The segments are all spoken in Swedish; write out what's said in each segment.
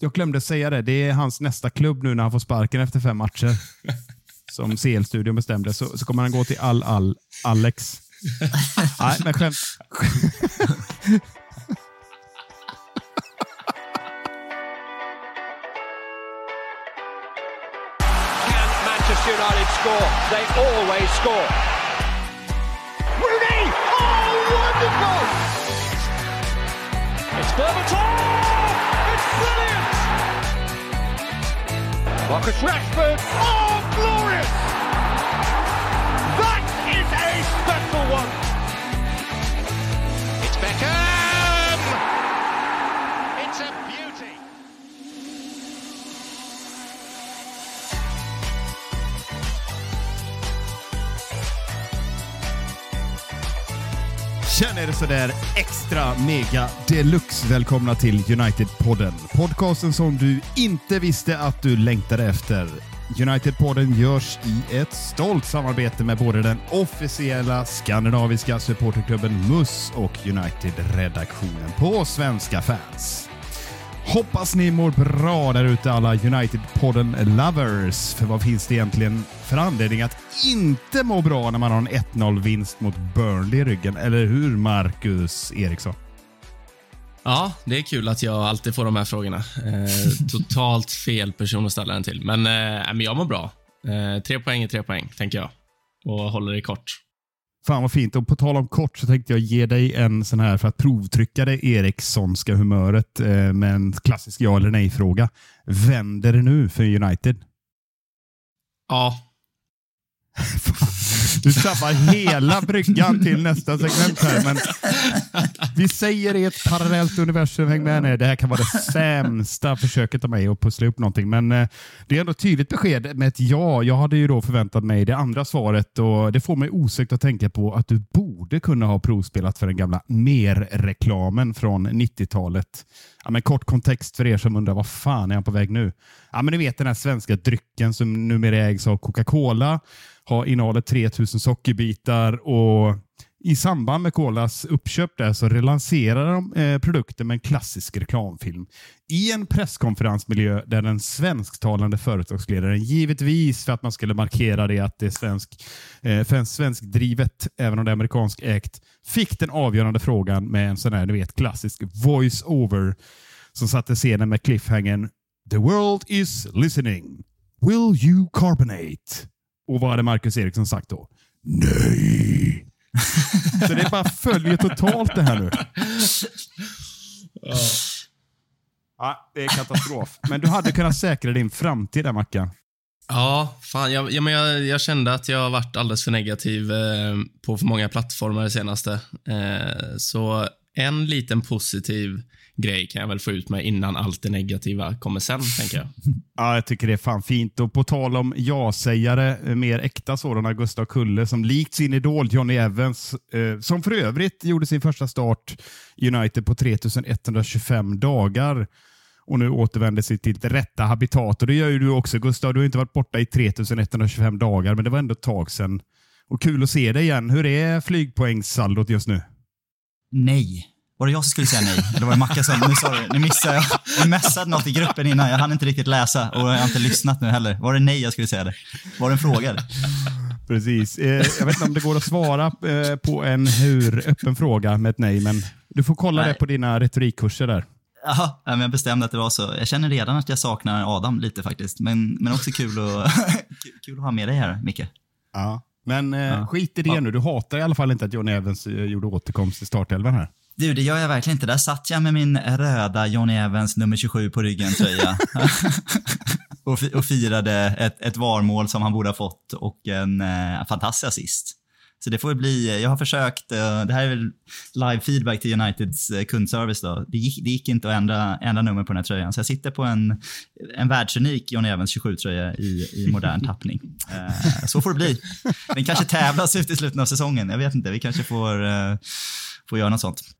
jag glömde säga det. Det är hans nästa klubb nu när han får sparken efter fem matcher. Som CL-studion bestämde. Så, så kommer han gå till Al-Al Alex. Nej, men skämt. Manchester United score? They always score. Rooney! Oh, wonderful! It's Berbatov! Marcus Rashford! Oh, glorious! That is a special one! It's Beckham! Känner er sådär extra mega deluxe välkomna till United-podden. Podcasten som du inte visste att du längtade efter. United-podden görs i ett stolt samarbete med både den officiella skandinaviska supporterklubben MUS och United-redaktionen på Svenska fans. Hoppas ni mår bra där ute alla United-podden lovers. För vad finns det egentligen för anledning att inte må bra när man har en 1-0-vinst mot Burnley i ryggen? Eller hur, Marcus Eriksson? Ja, det är kul att jag alltid får de här frågorna. Eh, totalt fel person att ställa den till. Men, eh, men jag mår bra. Eh, tre poäng är tre poäng, tänker jag. Och håller det kort. Fan vad fint. Och på tal om kort så tänkte jag ge dig en sån här för att provtrycka det Erikssonska humöret eh, med en klassisk ja eller nej-fråga. Vänder det nu för United? Ja, du tappar hela bryggan till nästa segment här, men vi säger i ett parallellt universum, häng med nu. Det här kan vara det sämsta försöket av mig att pussla upp någonting, men eh, det är ändå ett tydligt besked med ett ja. Jag hade ju då förväntat mig det andra svaret och det får mig osökt att tänka på att du borde kunna ha provspelat för den gamla mer-reklamen från 90-talet. Ja, men kort kontext för er som undrar, vad fan är han på väg nu? Ja, men ni vet den här svenska drycken som numera ägs av Coca-Cola har innehåller 3000 sockerbitar och i samband med Colas uppköp där så relanserade de eh, produkten med en klassisk reklamfilm i en presskonferensmiljö där den svensktalande företagsledaren givetvis för att man skulle markera det att det är svensk, eh, för en svensk drivet, även om det är amerikansk ägt, fick den avgörande frågan med en sån här, du vet, klassisk voice-over som satte scenen med cliffhangern The world is listening. Will you carbonate? Och vad hade Marcus Eriksson sagt då? Nej! Så det bara följer totalt det här nu. Ja, det är katastrof. Men du hade kunnat säkra din framtid där, Mackan. Ja, fan, jag, ja, men jag, jag kände att jag har varit alldeles för negativ eh, på för många plattformar det senaste. Eh, så en liten positiv grej kan jag väl få ut med innan allt det negativa kommer sen, tänker jag. Ja, jag tycker det är fan fint. Och på tal om ja-sägare, mer äkta sådana, Gustav Kulle, som likt sin idol Johnny Evans, eh, som för övrigt gjorde sin första start United på 3125 dagar och nu återvänder sig till det rätta habitat. Och Det gör ju du också Gustav. Du har inte varit borta i 3125 dagar, men det var ändå ett tag sedan. Och kul att se dig igen. Hur är flygpoängssaldot just nu? Nej. Var det jag som skulle säga nej? Eller var det Mackan som... Nu, sorry, nu missade jag. Jag messade något i gruppen innan. Jag hann inte riktigt läsa och jag har inte lyssnat nu heller. Var det nej jag skulle säga det? Var det en fråga? eller? Precis. Eh, jag vet inte om det går att svara eh, på en hur öppen fråga med ett nej, men du får kolla Nej. det på dina retorikkurser där. Jaha, ja, men jag bestämde att det var så. Jag känner redan att jag saknar Adam lite faktiskt. Men, men också kul att, kul att ha med dig här, Micke. Ja. Men eh, Ja. skit i det Ja. nu. Du hatar i alla fall inte att John Evans gjorde återkomst i startelvan här. Du, det gör jag verkligen inte. Där satt jag med min röda Johnny Evans nummer 27 på ryggen tröja. och, och firade ett, ett varmål som han borde ha fått och en eh, fantastisk assist. Så det får bli, jag har försökt, eh, det här är väl live feedback till Uniteds eh, kundservice då. Det gick, det gick inte att ändra, ändra nummer på den här tröjan. Så jag sitter på en, en världsunik Johnny Evans 27-tröja i, i modern tappning. Eh, så får det bli. Den kanske tävlas ut i slutet av säsongen. Jag vet inte, vi kanske får, eh, får göra något sånt.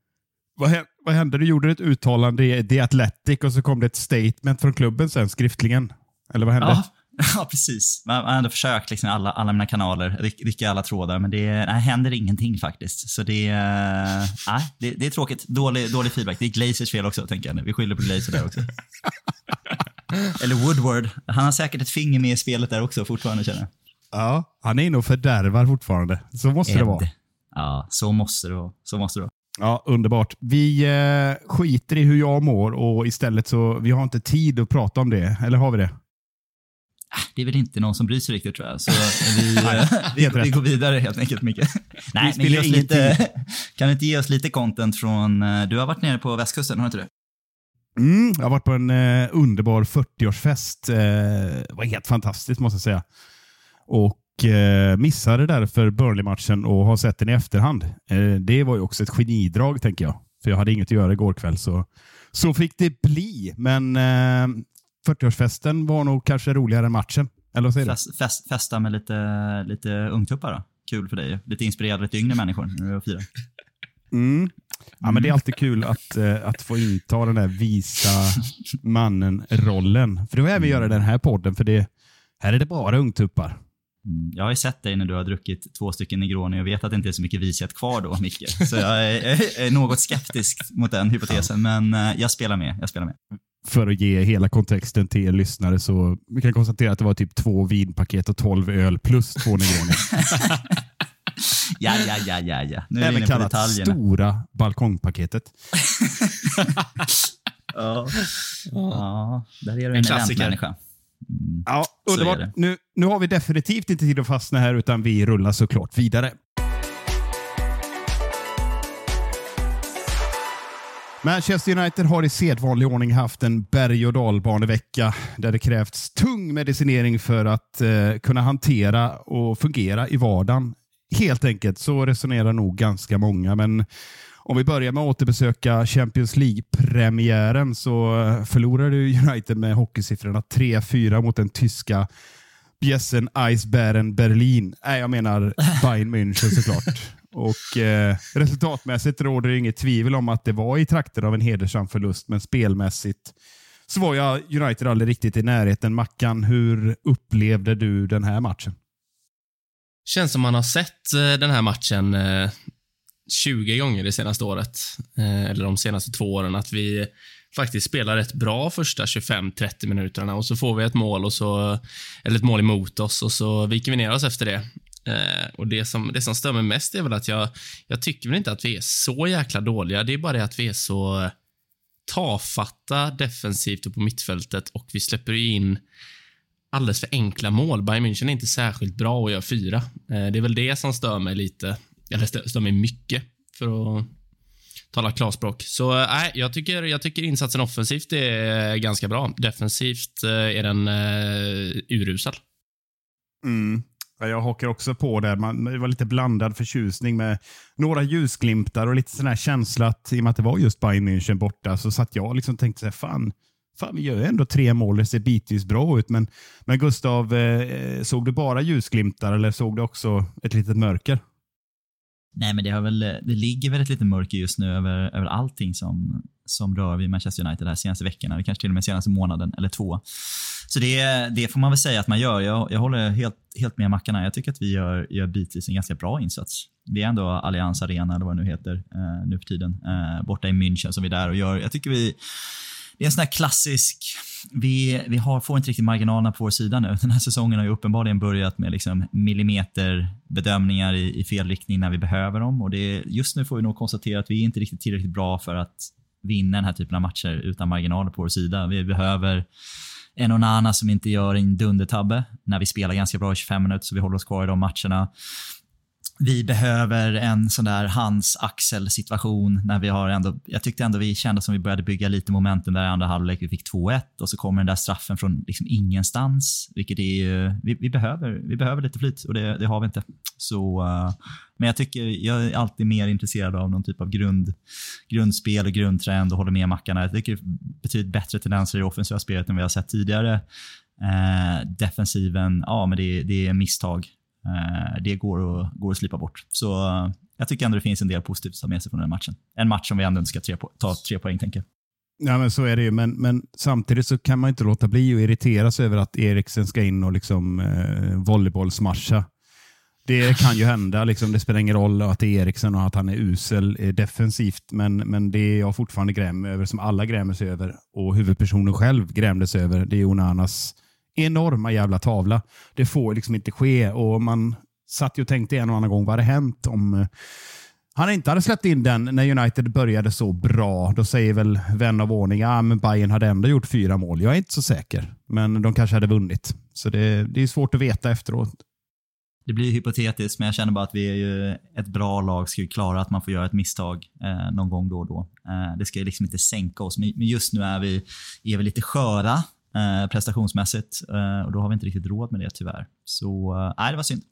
Vad, vad hände? Du gjorde ett uttalande i The Athletic och så kom det ett statement från klubben sen skriftligen. Eller vad hände? Ja, ja precis. Man, man har ändå försökt liksom alla, alla mina kanaler, ryck, rycka alla trådar, men det nej, händer ingenting faktiskt. Så det, eh, nej, det, det är tråkigt. Dålig, dålig feedback. Det är Glazers fel också, tänker jag nu. Vi skyller på Glazer där också. Eller Woodward. Han har säkert ett finger med i spelet där också fortfarande känner jag. Ja, han är inne och fördärvar fortfarande. Så måste det vara. Ja, så måste det vara. Så måste det vara. Ja, underbart. Vi eh, skiter i hur jag mår och istället så, vi har inte tid att prata om det. Eller har vi det? Det är väl inte någon som bryr sig riktigt tror jag. Så vi, eh, vi, vi, går vidare helt enkelt Micke. Nej, men ge oss lite, kan du inte ge oss lite content från, eh, du har varit nere på västkusten, har du inte det? Mm, jag har varit på en eh, underbar 40-årsfest. Eh, det var helt fantastiskt måste jag säga. Och eh, missade därför Burnley-matchen och har sett den i efterhand. Eh, det var ju också ett genidrag tänker jag. För jag hade inget att göra igår kväll så, så fick det bli. Men 40-årsfesten var nog kanske roligare än matchen. Eller vad säger fest, fest, Festa med lite, lite ungtuppar då? Kul för dig. Lite inspirerad lite yngre människor du och firar. Mm. Ja, men det är alltid kul att, uh, att få inta den där visa mannen-rollen. För det var även göra den här podden, för det, här är det bara ungtuppar. Mm. Jag har ju sett dig när du har druckit två stycken Negroni och vet att det inte är så mycket vishet kvar då, Micke. Så jag är, är, är något skeptisk mot den hypotesen, men uh, jag spelar med. Jag spelar med för att ge hela kontexten till er lyssnare så vi kan konstatera att det var typ två vinpaket och tolv öl plus två Negroni. ja, ja, ja, ja, ja. Nu är Även kallat stora balkongpaketet. ja. ja, där är du en, en eventmänniska. Mm. Ja, underbart. Nu, nu har vi definitivt inte tid att fastna här, utan vi rullar såklart vidare. Manchester United har i sedvanlig ordning haft en berg och dalbanevecka där det krävts tung medicinering för att eh, kunna hantera och fungera i vardagen. Helt enkelt, så resonerar nog ganska många. Men om vi börjar med att återbesöka Champions League-premiären så förlorade United med hockeysiffrorna 3-4 mot den tyska bjässen Eisbären Berlin. Nej, jag menar Bayern München såklart. Och eh, Resultatmässigt råder det inget tvivel om att det var i trakter av en hedersam förlust, men spelmässigt så var jag United aldrig riktigt i närheten. Mackan, hur upplevde du den här matchen? Känns som man har sett eh, den här matchen eh, 20 gånger det senaste året, eh, eller de senaste två åren, att vi faktiskt spelar rätt bra första 25-30 minuterna och så får vi ett mål, och så, eller ett mål emot oss och så viker vi ner oss efter det. Eh, och det som, det som stör mig mest är väl att jag, jag tycker väl inte att vi är så jäkla dåliga. Det är bara det att vi är så tafatta defensivt och på mittfältet och vi släpper in alldeles för enkla mål. Bayern München är inte särskilt bra och gör fyra. Eh, det är väl det som stör mig lite. Eller stör mig mycket, för att tala klarspråk. Så eh, nej, jag, tycker, jag tycker insatsen offensivt är eh, ganska bra. Defensivt äh, är den äh, urusel. Mm. Jag hakar också på det. Man, det var lite blandad förtjusning med några ljusglimtar och lite sån här känsla att i och med att det var just Bayern München borta så satt jag liksom och tänkte så här, fan, fan, vi gör ju ändå tre mål. Det ser bitvis bra ut. Men, men Gustav, eh, såg du bara ljusglimtar eller såg du också ett litet mörker? Nej, men det, har väl, det ligger väl ett litet mörker just nu över, över allting som, som rör vid Manchester United de senaste veckorna, eller kanske till och med senaste månaden eller två. Så det, det får man väl säga att man gör. Jag, jag håller helt, helt med Mackarna. Jag tycker att vi gör, gör bitvis en ganska bra insats. Vi är ändå Allianz Arena, eller vad det nu heter, eh, nu för tiden. Eh, borta i München som vi är där och gör. Jag tycker vi det är en sån här klassisk, vi, vi har, får inte riktigt marginalerna på vår sida nu. Den här säsongen har ju uppenbarligen börjat med liksom millimeterbedömningar i, i fel riktning när vi behöver dem. Och det, just nu får vi nog konstatera att vi är inte riktigt tillräckligt bra för att vinna den här typen av matcher utan marginaler på vår sida. Vi behöver en Onana som inte gör en dundertabbe när vi spelar ganska bra i 25 minuter så vi håller oss kvar i de matcherna vi behöver en sån där hans axel situation när vi har ändå, jag tyckte ändå vi kände som vi började bygga lite momentum där i andra halvlek. Vi fick 2-1 och så kommer den där straffen från liksom ingenstans, vilket är vi, vi behöver, vi behöver lite flyt och det, det har vi inte. Så, uh, men jag tycker, jag är alltid mer intresserad av någon typ av grund, grundspel och grundtrend och håller med Mackarna. Jag tycker det är betydligt bättre tendenser i det offensiva spelet än vi har sett tidigare. Uh, defensiven, ja men det, det är misstag. Eh, det går att, går att slipa bort. Så eh, jag tycker ändå det finns en del positivt att ta med sig från den matchen. En match som vi ändå inte ska tre ta tre poäng, tänker jag. Ja, men så är det ju. Men, men samtidigt så kan man inte låta bli att irriteras över att Eriksen ska in och liksom eh, volleybollsmatcha. det kan ju hända. Liksom, det spelar ingen roll att det är Eriksen och att han är usel eh, defensivt, men, men det jag fortfarande grämer över, som alla grämer sig över och huvudpersonen själv grämdes över, det är Onanas enorma jävla tavla. Det får liksom inte ske och man satt ju och tänkte en och annan gång, vad hade hänt om eh, han inte hade släppt in den när United började så bra. Då säger väl vän av ordning, ja men Bayern hade ändå gjort fyra mål. Jag är inte så säker, men de kanske hade vunnit. Så det, det är svårt att veta efteråt. Det blir hypotetiskt, men jag känner bara att vi är ju ett bra lag, ska ju klara att man får göra ett misstag eh, någon gång då och då. Eh, det ska ju liksom inte sänka oss, men just nu är vi, är vi lite sköra eh, prestationsmässigt eh, och då har vi inte riktigt råd med det tyvärr. Så eh, nej, det var synd.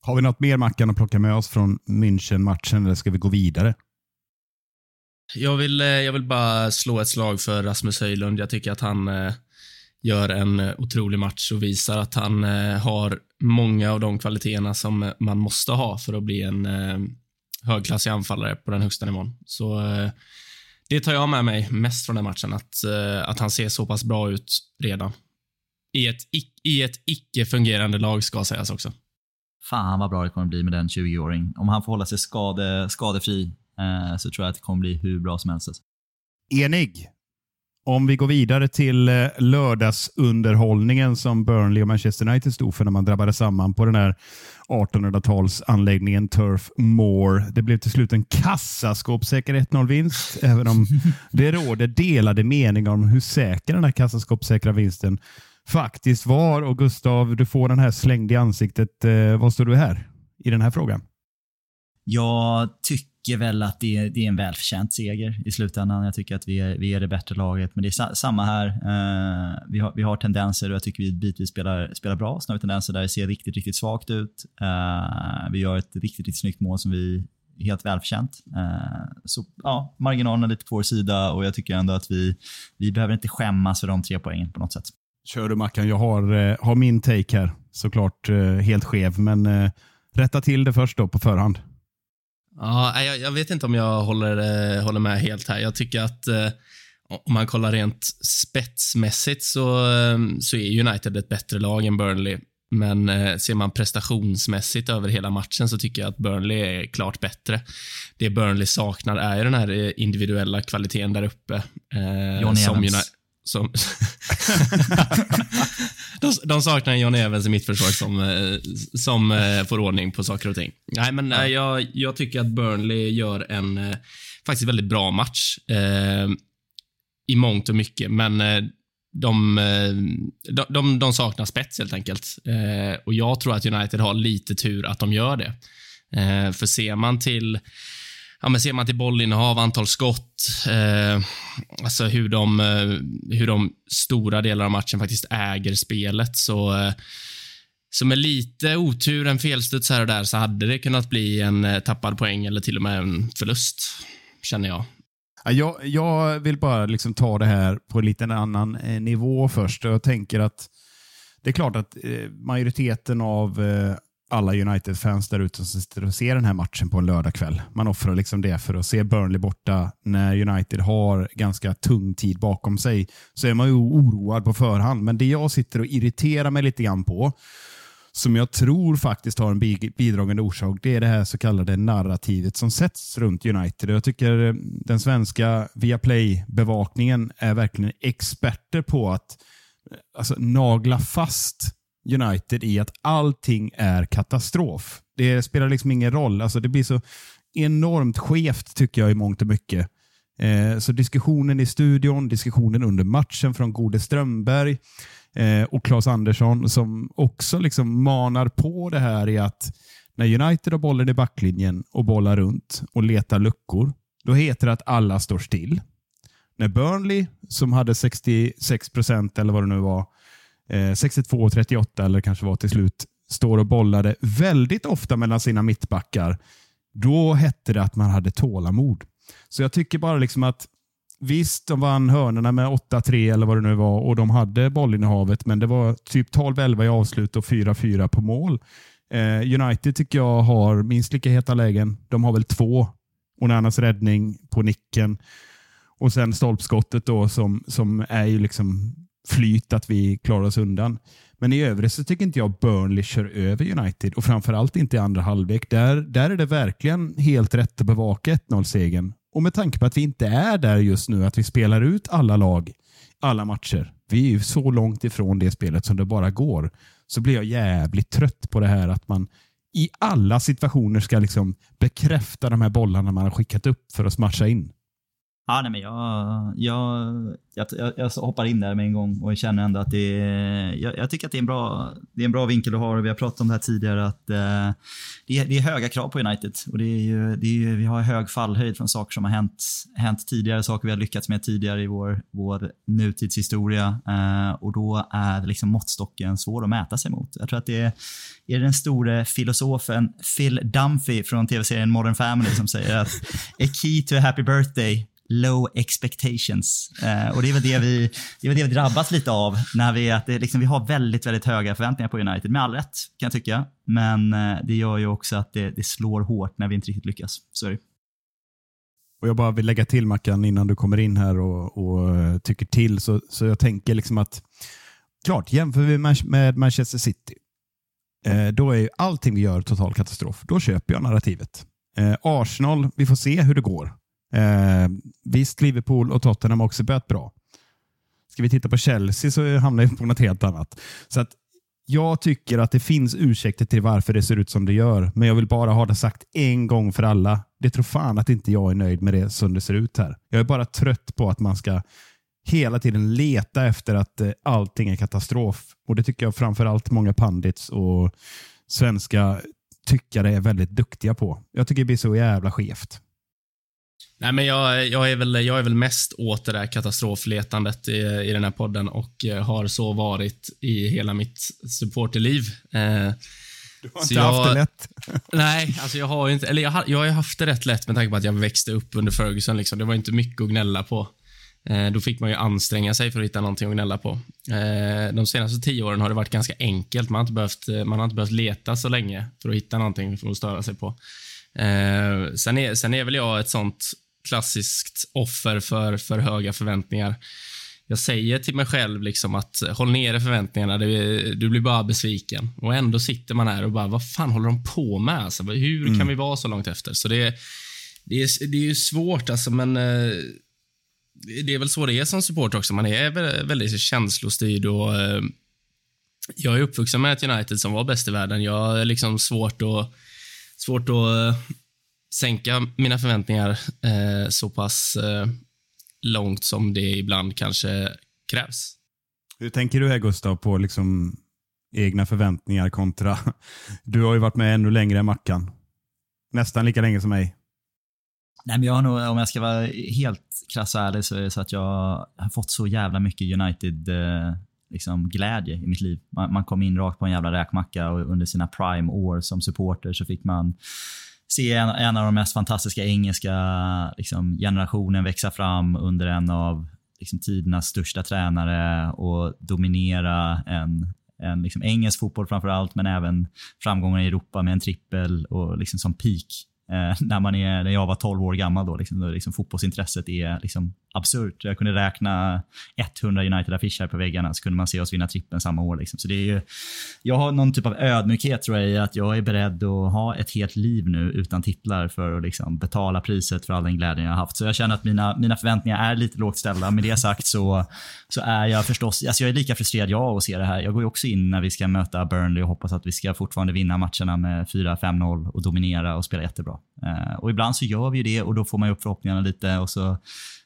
Har vi något mer Mackan att plocka med oss från München-matchen eller ska vi gå vidare? Jag vill, jag vill bara slå ett slag för Rasmus Höjlund. Jag tycker att han eh, gör en otrolig match och visar att han har många av de kvaliteterna som man måste ha för att bli en högklassig anfallare på den högsta nivån. Så det tar jag med mig mest från den matchen, att, att han ser så pass bra ut redan. I ett, i ett icke-fungerande lag, ska sägas också. Fan vad bra det kommer bli med den 20-åring. Om han får hålla sig skade, skadefri eh, så tror jag att det kommer bli hur bra som helst. Enig. Om vi går vidare till eh, lördagsunderhållningen som Burnley och Manchester United stod för när man drabbade samman på den här 1800-talsanläggningen Turf Moor. Det blev till slut en kassaskåpssäker 1-0-vinst, även om det råder delade meningar om hur säker den här kassaskåpssäkra vinsten faktiskt var. Och Gustav, du får den här slängd i ansiktet. Eh, vad står du här i den här frågan? Jag tycker tycker väl att det är, det är en välförtjänt seger i slutändan. Jag tycker att vi är, vi är det bättre laget, men det är sa, samma här. Uh, vi, har, vi har tendenser och jag tycker vi bitvis spelar, spelar bra. Sen har vi tendenser där det ser riktigt, riktigt svagt ut. Uh, vi gör ett riktigt, riktigt snyggt mål som vi helt välförtjänt. Uh, så ja, marginalerna lite på vår sida och jag tycker ändå att vi, vi behöver inte skämmas för de tre poängen på något sätt. Kör du Mackan. Jag har, har min take här. Såklart helt skev, men rätta till det först då på förhand. Ja, jag, jag vet inte om jag håller, eh, håller med helt här. Jag tycker att eh, om man kollar rent spetsmässigt så, eh, så är United ett bättre lag än Burnley. Men eh, ser man prestationsmässigt över hela matchen så tycker jag att Burnley är klart bättre. Det Burnley saknar är ju den här individuella kvaliteten där uppe. Eh, Johnny Evans. Som de, de saknar John Evans i mitt försvar som, eh, som eh, får ordning på saker och ting. Nej, men ja. jag, jag tycker att Burnley gör en eh, faktiskt väldigt bra match. Eh, I mångt och mycket, men de, de, de, de saknar spets helt enkelt. Eh, och Jag tror att United har lite tur att de gör det. Eh, för ser man till ja, men ser man till bollinnehav, antal skott, eh, alltså hur de, eh, hur de stora delar av matchen faktiskt äger spelet, så eh, så med lite otur, en felstuds här och där, så hade det kunnat bli en eh, tappad poäng eller till och med en förlust, känner jag. Jag, jag vill bara liksom ta det här på en liten annan eh, nivå först. Jag tänker att det är klart att eh, majoriteten av alla United-fans där ute som sitter och ser den här matchen på en lördagkväll. Man offrar liksom det för att se Burnley borta när United har ganska tung tid bakom sig. Så är man ju oroad på förhand. Men det jag sitter och irriterar mig lite grann på, som jag tror faktiskt har en bidragande orsak, det är det här så kallade narrativet som sätts runt United. Jag tycker eh, den svenska Viaplay-bevakningen är verkligen experter på att eh, alltså, nagla fast United i att allting är katastrof. Det spelar liksom ingen roll. Alltså det blir så enormt skevt tycker jag i mångt och mycket. Eh, så diskussionen i studion, diskussionen under matchen från Gode Strömberg eh, och Claes Andersson som också liksom manar på det här i att när United har bollen i backlinjen och bollar runt och letar luckor, då heter det att alla står still. När Burnley, som hade 66 procent eller vad det nu var, Eh, 62-38 eller kanske var till slut, står och bollade väldigt ofta mellan sina mittbackar. Då hette det att man hade tålamod. Så jag tycker bara liksom att Visst, de vann hörnorna med 8-3 eller vad det nu var och de hade bollinnehavet, men det var typ 12-11 i avslut och 4-4 på mål. Eh, United tycker jag har minst lika heta lägen. De har väl två. Onanas räddning på nicken och sen stolpskottet då som, som är ju liksom flyt att vi klarar oss undan. Men i övrigt så tycker inte jag Burnley kör över United och framförallt inte i andra halvlek. Där, där är det verkligen helt rätt att bevaka 1-0-segern. Och med tanke på att vi inte är där just nu, att vi spelar ut alla lag, alla matcher. Vi är ju så långt ifrån det spelet som det bara går. Så blir jag jävligt trött på det här att man i alla situationer ska liksom bekräfta de här bollarna man har skickat upp för att smasha in. Ja, nej, men jag, jag, jag, jag, hoppar in där med en gång och känner ändå att det är, jag, jag, tycker att det är, en bra, det är en bra vinkel du har. Vi har pratat om det här tidigare, att eh, det, är, det, är, höga krav på United. Och det är ju, det är ju, vi har hög fallhöjd från saker som har hänt, hänt tidigare, saker vi har lyckats med tidigare i vår, vår nutidshistoria. Eh, och då är liksom måttstocken svår att mäta sig mot. Jag tror att det är, är den store filosofen Phil Dunphy från tv-serien Modern Family som säger att a key to a happy birthday low expectations. Eh, och det är, väl det, vi, det är väl det vi drabbas lite av när vi, att det, liksom, vi har väldigt, väldigt höga förväntningar på United. Med all rätt kan jag tycka. Men eh, det gör ju också att det, det, slår hårt när vi inte riktigt lyckas. Så är det. Och jag bara vill lägga till Mackan innan du kommer in här och, och eh, tycker till. Så, så jag tänker liksom att klart, jämför vi med, Manchester City, eh, då är ju allting vi gör total katastrof. Då köper jag narrativet. Eh, Arsenal, vi får se hur det går. Eh, visst, Liverpool och Tottenham har också börjat bra. Ska vi titta på Chelsea så hamnar vi på något helt annat. Så att jag tycker att det finns ursäkter till varför det ser ut som det gör, men jag vill bara ha det sagt en gång för alla. Det tror fan att inte jag är nöjd med det som det ser ut här. Jag är bara trött på att man ska hela tiden leta efter att eh, allting är katastrof. Och Det tycker jag framförallt många pandits och svenska tyckare är väldigt duktiga på. Jag tycker det blir så jävla skevt. Nej, men jag, jag, är väl, jag är väl mest åt det där katastrofletandet i, i den här podden och eh, har så varit i hela mitt supporterliv. Eh, du har inte jag, haft det lätt. nej, alltså jag har inte, eller jag, har, jag har haft det rätt lätt med tanke på att jag växte upp under Ferguson. Liksom. Det var inte mycket att gnälla på. Eh, då fick man ju anstränga sig för att hitta någonting att gnälla på. Eh, de senaste tio åren har det varit ganska enkelt. Man har inte behövt, man har inte behövt leta så länge för att hitta någonting för att störa sig på. Eh, sen, är, sen är väl jag ett sånt klassiskt offer för, för höga förväntningar. Jag säger till mig själv liksom att håll nere förväntningarna, du, du blir bara besviken. Och ändå sitter man här och bara, vad fan håller de på med? Alltså, hur mm. kan vi vara så långt efter? Så det, det, är, det är ju svårt, alltså, men eh, det är väl så det är som supporter också. Man är väldigt känslostyrd och eh, jag är uppvuxen med ett United som var bäst i världen. Jag har liksom svårt att, svårt att eh, sänka mina förväntningar eh, så pass eh, långt som det ibland kanske krävs. Hur tänker du här Gustav på liksom egna förväntningar kontra... Du har ju varit med ännu längre än Mackan. Nästan lika länge som mig. Nej, men jag har nog, om jag ska vara helt krass och ärlig så är det så att jag har fått så jävla mycket United eh, liksom, glädje i mitt liv. Man, man, kom in rakt på en jävla räkmacka och under sina prime-år som supporter så fick man se en, en av de mest fantastiska engelska liksom, generationen växa fram under en av liksom, tidernas största tränare och dominera en, en liksom, engelsk fotboll framför allt, men även framgångar i Europa med en trippel och liksom som peak. Eh, när, man är, när jag var 12 år gammal då, liksom, då liksom, fotbollsintresset är liksom, absurt. Jag kunde räkna 100 United-affischer på väggarna så kunde man se oss vinna trippen samma år. Liksom. Så det är ju, jag har någon typ av ödmjukhet tror jag i att jag är beredd att ha ett helt liv nu utan titlar för att liksom betala priset för all den glädjen jag har haft. Så jag känner att mina, mina förväntningar är lite lågt ställda. Med det sagt så, så är jag förstås, alltså jag är lika frustrerad jag att se det här. Jag går ju också in när vi ska möta Burnley och hoppas att vi ska fortfarande vinna matcherna med 4-5-0 och dominera och spela jättebra. Uh, och ibland så gör vi ju det och då får man ju upp förhoppningarna lite och så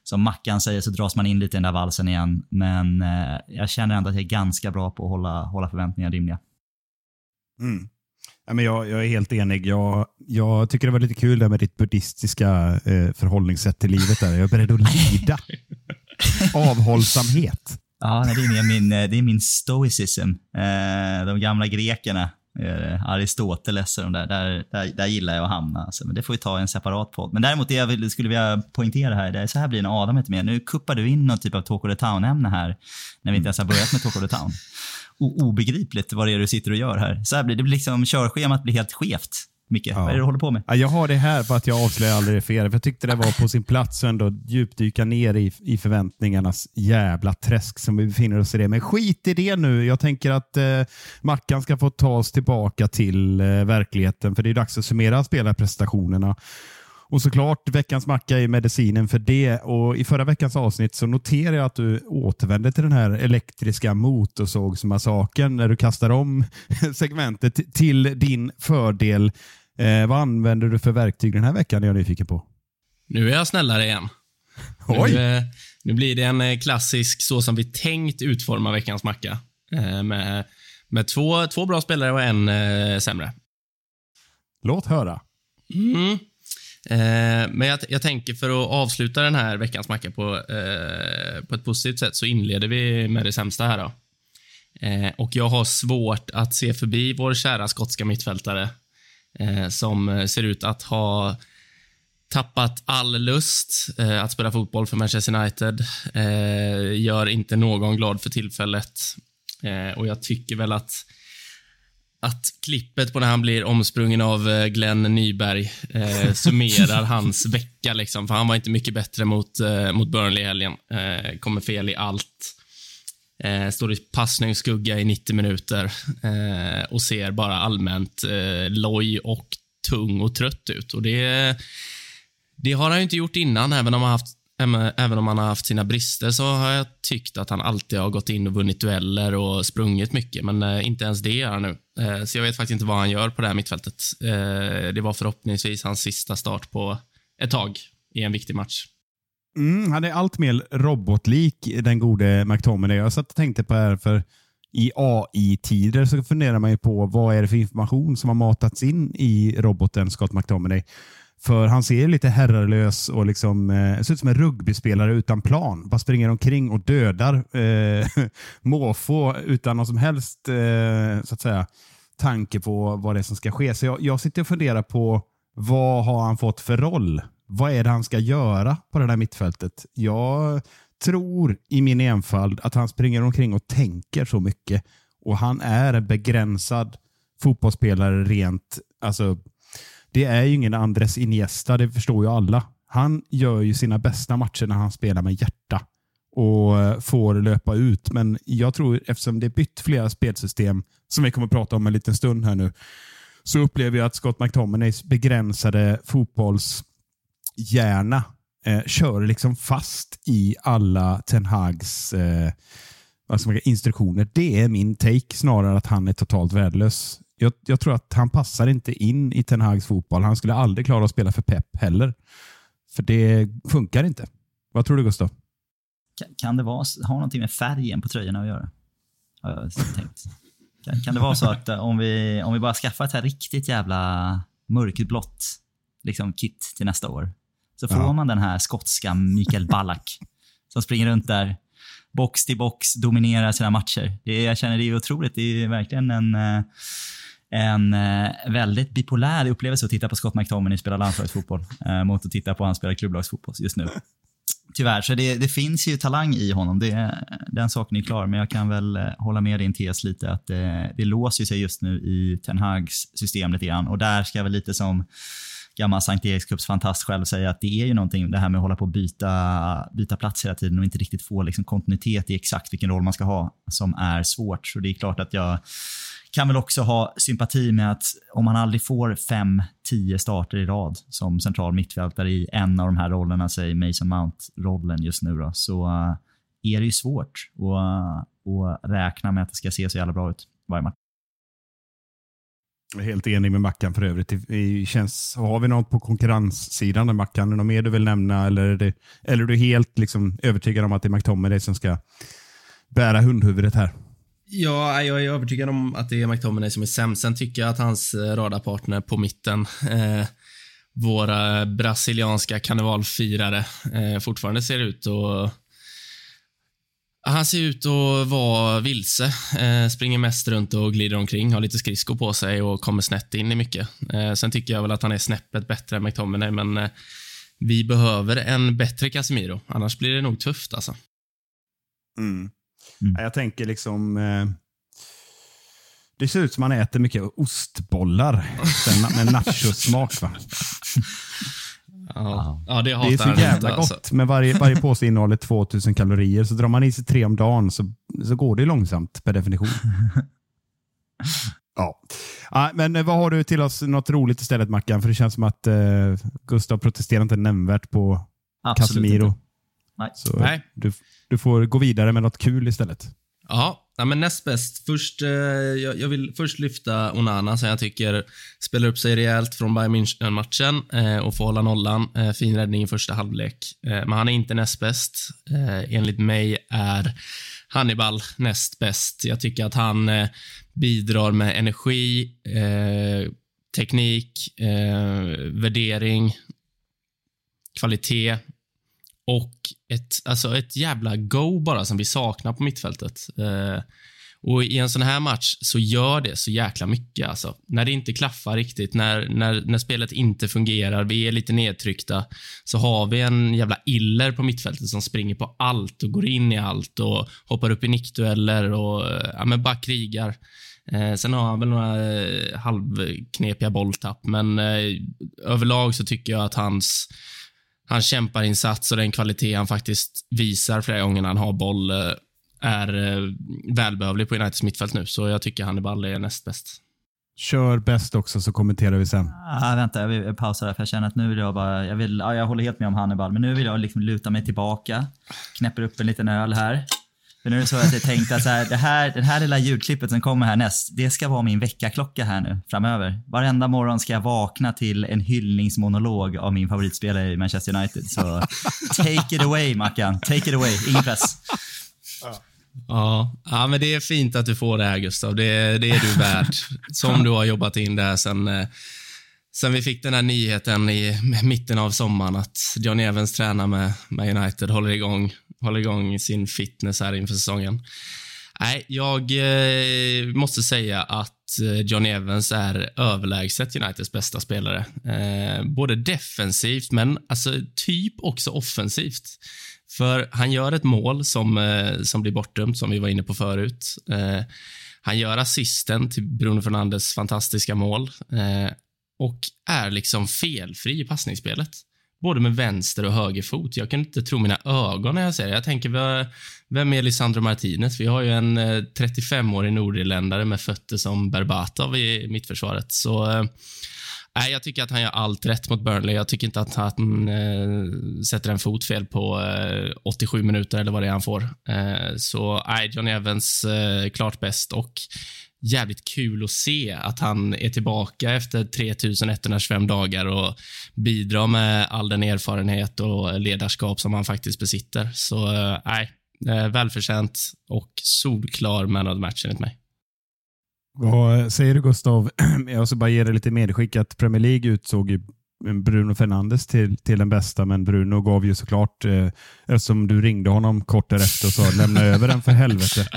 som Mackan säger så dras man in lite i den där valsen igen. Men eh, jag känner ändå att jag är ganska bra på att hålla, hålla förväntningar rimliga. Mm. Ja, men jag, jag, är helt enig. Jag, jag tycker det var lite kul där med ditt buddhistiska eh, förhållningssätt till livet. Där. Jag är beredd att lida. Avhållsamhet. Ja, det är, min, eh, det är min stoicism. Eh, de gamla grekerna eh, Aristoteles och de där, där, där, där gillar jag att hamna. Alltså. Men det får vi ta i en separat podd. Men däremot det jag vill, skulle vilja poängtera här, det är så här blir det när Adam inte med. Nu kuppar du in någon typ av Talk of the Town-ämne här, när vi inte ens har börjat med Talk of the Town. O obegripligt vad det är du sitter och gör här. Så här blir det, blir liksom, körschemat blir helt skevt. Micke, vad är det du håller på med? Ja, jag har det här för att jag avslöjar aldrig för er. För jag tyckte det var på sin plats att ändå djupdyka ner i, i förväntningarnas jävla träsk som vi befinner oss i det. Men skit i det nu. Jag tänker att eh, Mackan ska få ta oss tillbaka till eh, verkligheten. För det är dags att summera spelarprestationerna. Och såklart, veckans macka är medicinen för det. Och I förra veckans avsnitt så noterar jag att du återvände till den här elektriska motorsågsmassakern när du kastar om segmentet till din fördel. Eh, vad använder du för verktyg den här veckan? är jag nyfiken på. Nu är jag snällare igen. Oj. Nu, eh, nu blir det en eh, klassisk, så som vi tänkt utforma veckans macka. Eh, med med två, två bra spelare och en eh, sämre. Låt höra. Mm. Eh, men jag, jag, tänker för att avsluta den här veckans macka på, eh, på ett positivt sätt så inleder vi med det sämsta här. Då. Eh, och jag har svårt att se förbi vår kära skotska mittfältare eh, som eh, ser ut att ha tappat all lust eh, att spela fotboll för Manchester United. Eh, gör inte någon glad för tillfället. Eh, och jag tycker väl att att klippet på när han blir omsprungen av eh, Glenn Nyberg eh, summerar hans vecka. Liksom, för Han var inte mycket bättre mot, eh, mot Burnley i helgen. Eh, kommer fel i allt. Eh, står i passningsskugga i 90 minuter eh, och ser bara allmänt eh, loj och tung och trött ut. Och det, det har han inte gjort innan, även om han haft Även om han har haft sina brister så har jag tyckt att han alltid har gått in och vunnit dueller och sprungit mycket, men eh, inte ens det gör han nu. Eh, så jag vet faktiskt inte vad han gör på det här mittfältet. Eh, det var förhoppningsvis hans sista start på ett tag i en viktig match. Mm, han är allt mer robotlik, den gode McTominay. Jag satt och tänkte på det här, för i AI-tider så funderar man ju på vad är det för information som har matats in i roboten Scott McTominay. För han ser lite herrelös och liksom, eh, ser ut som en rugbyspelare utan plan. Bara springer omkring och dödar eh, måfå utan någon som helst eh, så att säga, tanke på vad det är som ska ske. Så jag, jag sitter och funderar på vad har han fått för roll? Vad är det han ska göra på det där mittfältet? Jag tror i min enfald att han springer omkring och tänker så mycket. Och han är en begränsad fotbollsspelare rent alltså, det är ju ingen Andres Iniesta, det förstår ju alla. Han gör ju sina bästa matcher när han spelar med hjärta och eh, får löpa ut. Men jag tror, eftersom det är bytt flera spelsystem, som vi kommer att prata om en liten stund här nu, så upplever jag att Scott McTominays begränsade fotbollshjärna eh, kör liksom fast i alla Ten Hags eh, alltså instruktioner. Det är min take snarare att han är totalt värdelös jag, jag, tror att han passar inte in i Ten Hags fotboll. Han skulle aldrig klara att spela för Pep heller. För det funkar inte. Vad tror du Gustav? Kan, kan det vara, ha någonting med färgen på tröjorna att göra? Har jag tänkt. Kan, kan det vara så att eh, om vi, om vi bara skaffar ett här riktigt jävla mörkblått liksom, kit till nästa år, så får ja. man den här skotska Mikael Ballack som springer runt där box till box, dominerar sina matcher. Det, jag känner det är otroligt. Det är verkligen en eh, en eh, väldigt bipolär upplevelse att titta på Scott McTominay spela landslagsfotboll eh, mot att titta på han spela klubblagsfotboll just nu. Tyvärr, så det, det, finns ju talang i honom. Det, den saken är klar, men jag kan väl eh, hålla med din tes lite att det, det låser sig just nu i Ten Hags system lite grann. Och där ska jag väl lite som gammal Sankt Erikscups fantast själv säga att det är ju någonting, det här med att hålla på och byta, byta plats hela tiden och inte riktigt få liksom kontinuitet i exakt vilken roll man ska ha, som är svårt. Så det är klart att jag kan väl också ha sympati med att om man aldrig får fem, tio starter i rad som central mittfältare i en av de här rollerna, säg Mason Mount-rollen just nu, då, så eh, är det ju svårt att, eh, att räkna med att det ska se så jävla bra ut varje match. Jag är helt enig med Mackan för övrigt. Det känns, har vi något på konkurrenssidan? Mackan, är det något mer du vill nämna? Eller är, det, eller är du helt liksom övertygad om att det är McTominay som ska bära hundhuvudet här? Ja, jag är övertygad om att det är McTominay som är sämst. Sen tycker jag att hans eh, radarpartner på mitten, eh, våra brasilianska karnevalfirare, eh, fortfarande ser ut att han ser ut att vara vilse. Eh, springer mest runt och glider omkring, har lite skridskor på sig och kommer snett in i mycket. Eh, sen tycker jag väl att han är snäppet bättre än McTominay, men eh, vi behöver en bättre Casemiro. Annars blir det nog tufft alltså. Mm. Mm. Jag tänker liksom... Eh, Det ser ut som man äter mycket ostbollar sen med nachosmak. Va? Ja, ja det Det är hatar så jävla inte. gott. Alltså. Men varje, varje påse innehåller 2000 kalorier. Så drar man i sig tre om dagen så, så går det långsamt per definition. ja. ja. Men eh, vad har du till oss? Något roligt istället Mackan? För det känns som att eh, Gustav protesterar inte nämnvärt på Absolut Casemiro. inte. Nej. Så Nej. Du, du får gå vidare med något kul istället. Ja, ja, men näst bäst. Först, eh, jag, jag vill först lyfta Onana som jag tycker spelar upp sig rejält från Bayern München-matchen eh, och får hålla nollan. Eh, fin räddning i första halvlek. Eh, men han är inte näst bäst. Eh, enligt mig är Hannibal näst bäst. Jag tycker att han eh, bidrar med energi, eh, teknik, eh, värdering, kvalitet och ett, alltså ett jävla go bara som vi saknar på mittfältet. Eh, och I en sån här match så gör det så jäkla mycket. Alltså. När det inte klaffar riktigt, när, när, när spelet inte fungerar, vi är lite nedtryckta, så har vi en jävla iller på mittfältet som springer på allt och går in i allt och hoppar upp i nickdueller och ja, men bara krigar. Eh, sen har han väl några eh, halvknepiga bolltapp, men eh, överlag så tycker jag att hans hans kämparinsats och den kvalitet han faktiskt visar flera gånger när han har boll eh, är eh, välbehövlig på Uniteds mittfält nu, så jag tycker Hannibal är näst bäst. Kör bäst också så kommenterar vi sen. Ah, vänta, jag vill pausa där för jag känner att nu vill jag bara, jag, vill, ja, jag håller helt med om Hannibal, men nu vill jag liksom luta mig tillbaka, knäpper upp en liten öl här. För nu är det så att jag typ tänkte att så här, det här, det här lilla ljudklippet som kommer härnäst, det ska vara min väckarklocka här nu framöver. Varenda morgon ska jag vakna till en hyllningsmonolog av min favoritspelare i Manchester United. Så take it away Mackan, take it away, ingen press. Ja, ja, men det är fint att du får det här, Gustav. Det, det är du värd. Som du har jobbat in det här sen, eh, sen vi fick den här nyheten i mitten av sommaren att John Evans tränar med, med United, håller igång, håller igång sin fitness här inför säsongen. Nej, jag eh, måste säga att eh, Johnny John Evans är överlägset Uniteds bästa spelare. Eh, både defensivt, men alltså typ också offensivt. För han gör ett mål som, eh, som blir bortdömt, som vi var inne på förut. Eh, han gör assisten till Bruno Fernandes fantastiska mål eh, och är liksom felfri i passningsspelet. Både med vänster och höger fot. Jag kan inte tro mina ögon när jag ser det. Jag tänker, vem är Lisandro Martinez? Vi har ju en eh, 35-årig nordirländare med fötter som Berbatov i mittförsvaret. Så eh, Nej, jag tycker att han gör allt rätt mot Burnley. Jag tycker inte att han äh, sätter en fot fel på äh, 87 minuter eller vad det är han får. Äh, så nej, John Evans klart bäst och jävligt kul att se att han är tillbaka efter 3125 dagar och bidrar med all den erfarenhet och ledarskap som han faktiskt besitter. Så eh, nej, eh, välförtjänt och solklar man of the match enligt mig. Vad säger du Gustav? Jag ska bara ge dig lite medskick att Premier League utsåg ju Bruno Fernandes till, till den bästa, men Bruno gav ju såklart, eh, eftersom du ringde honom kort därefter och sa lämna över den för helvete.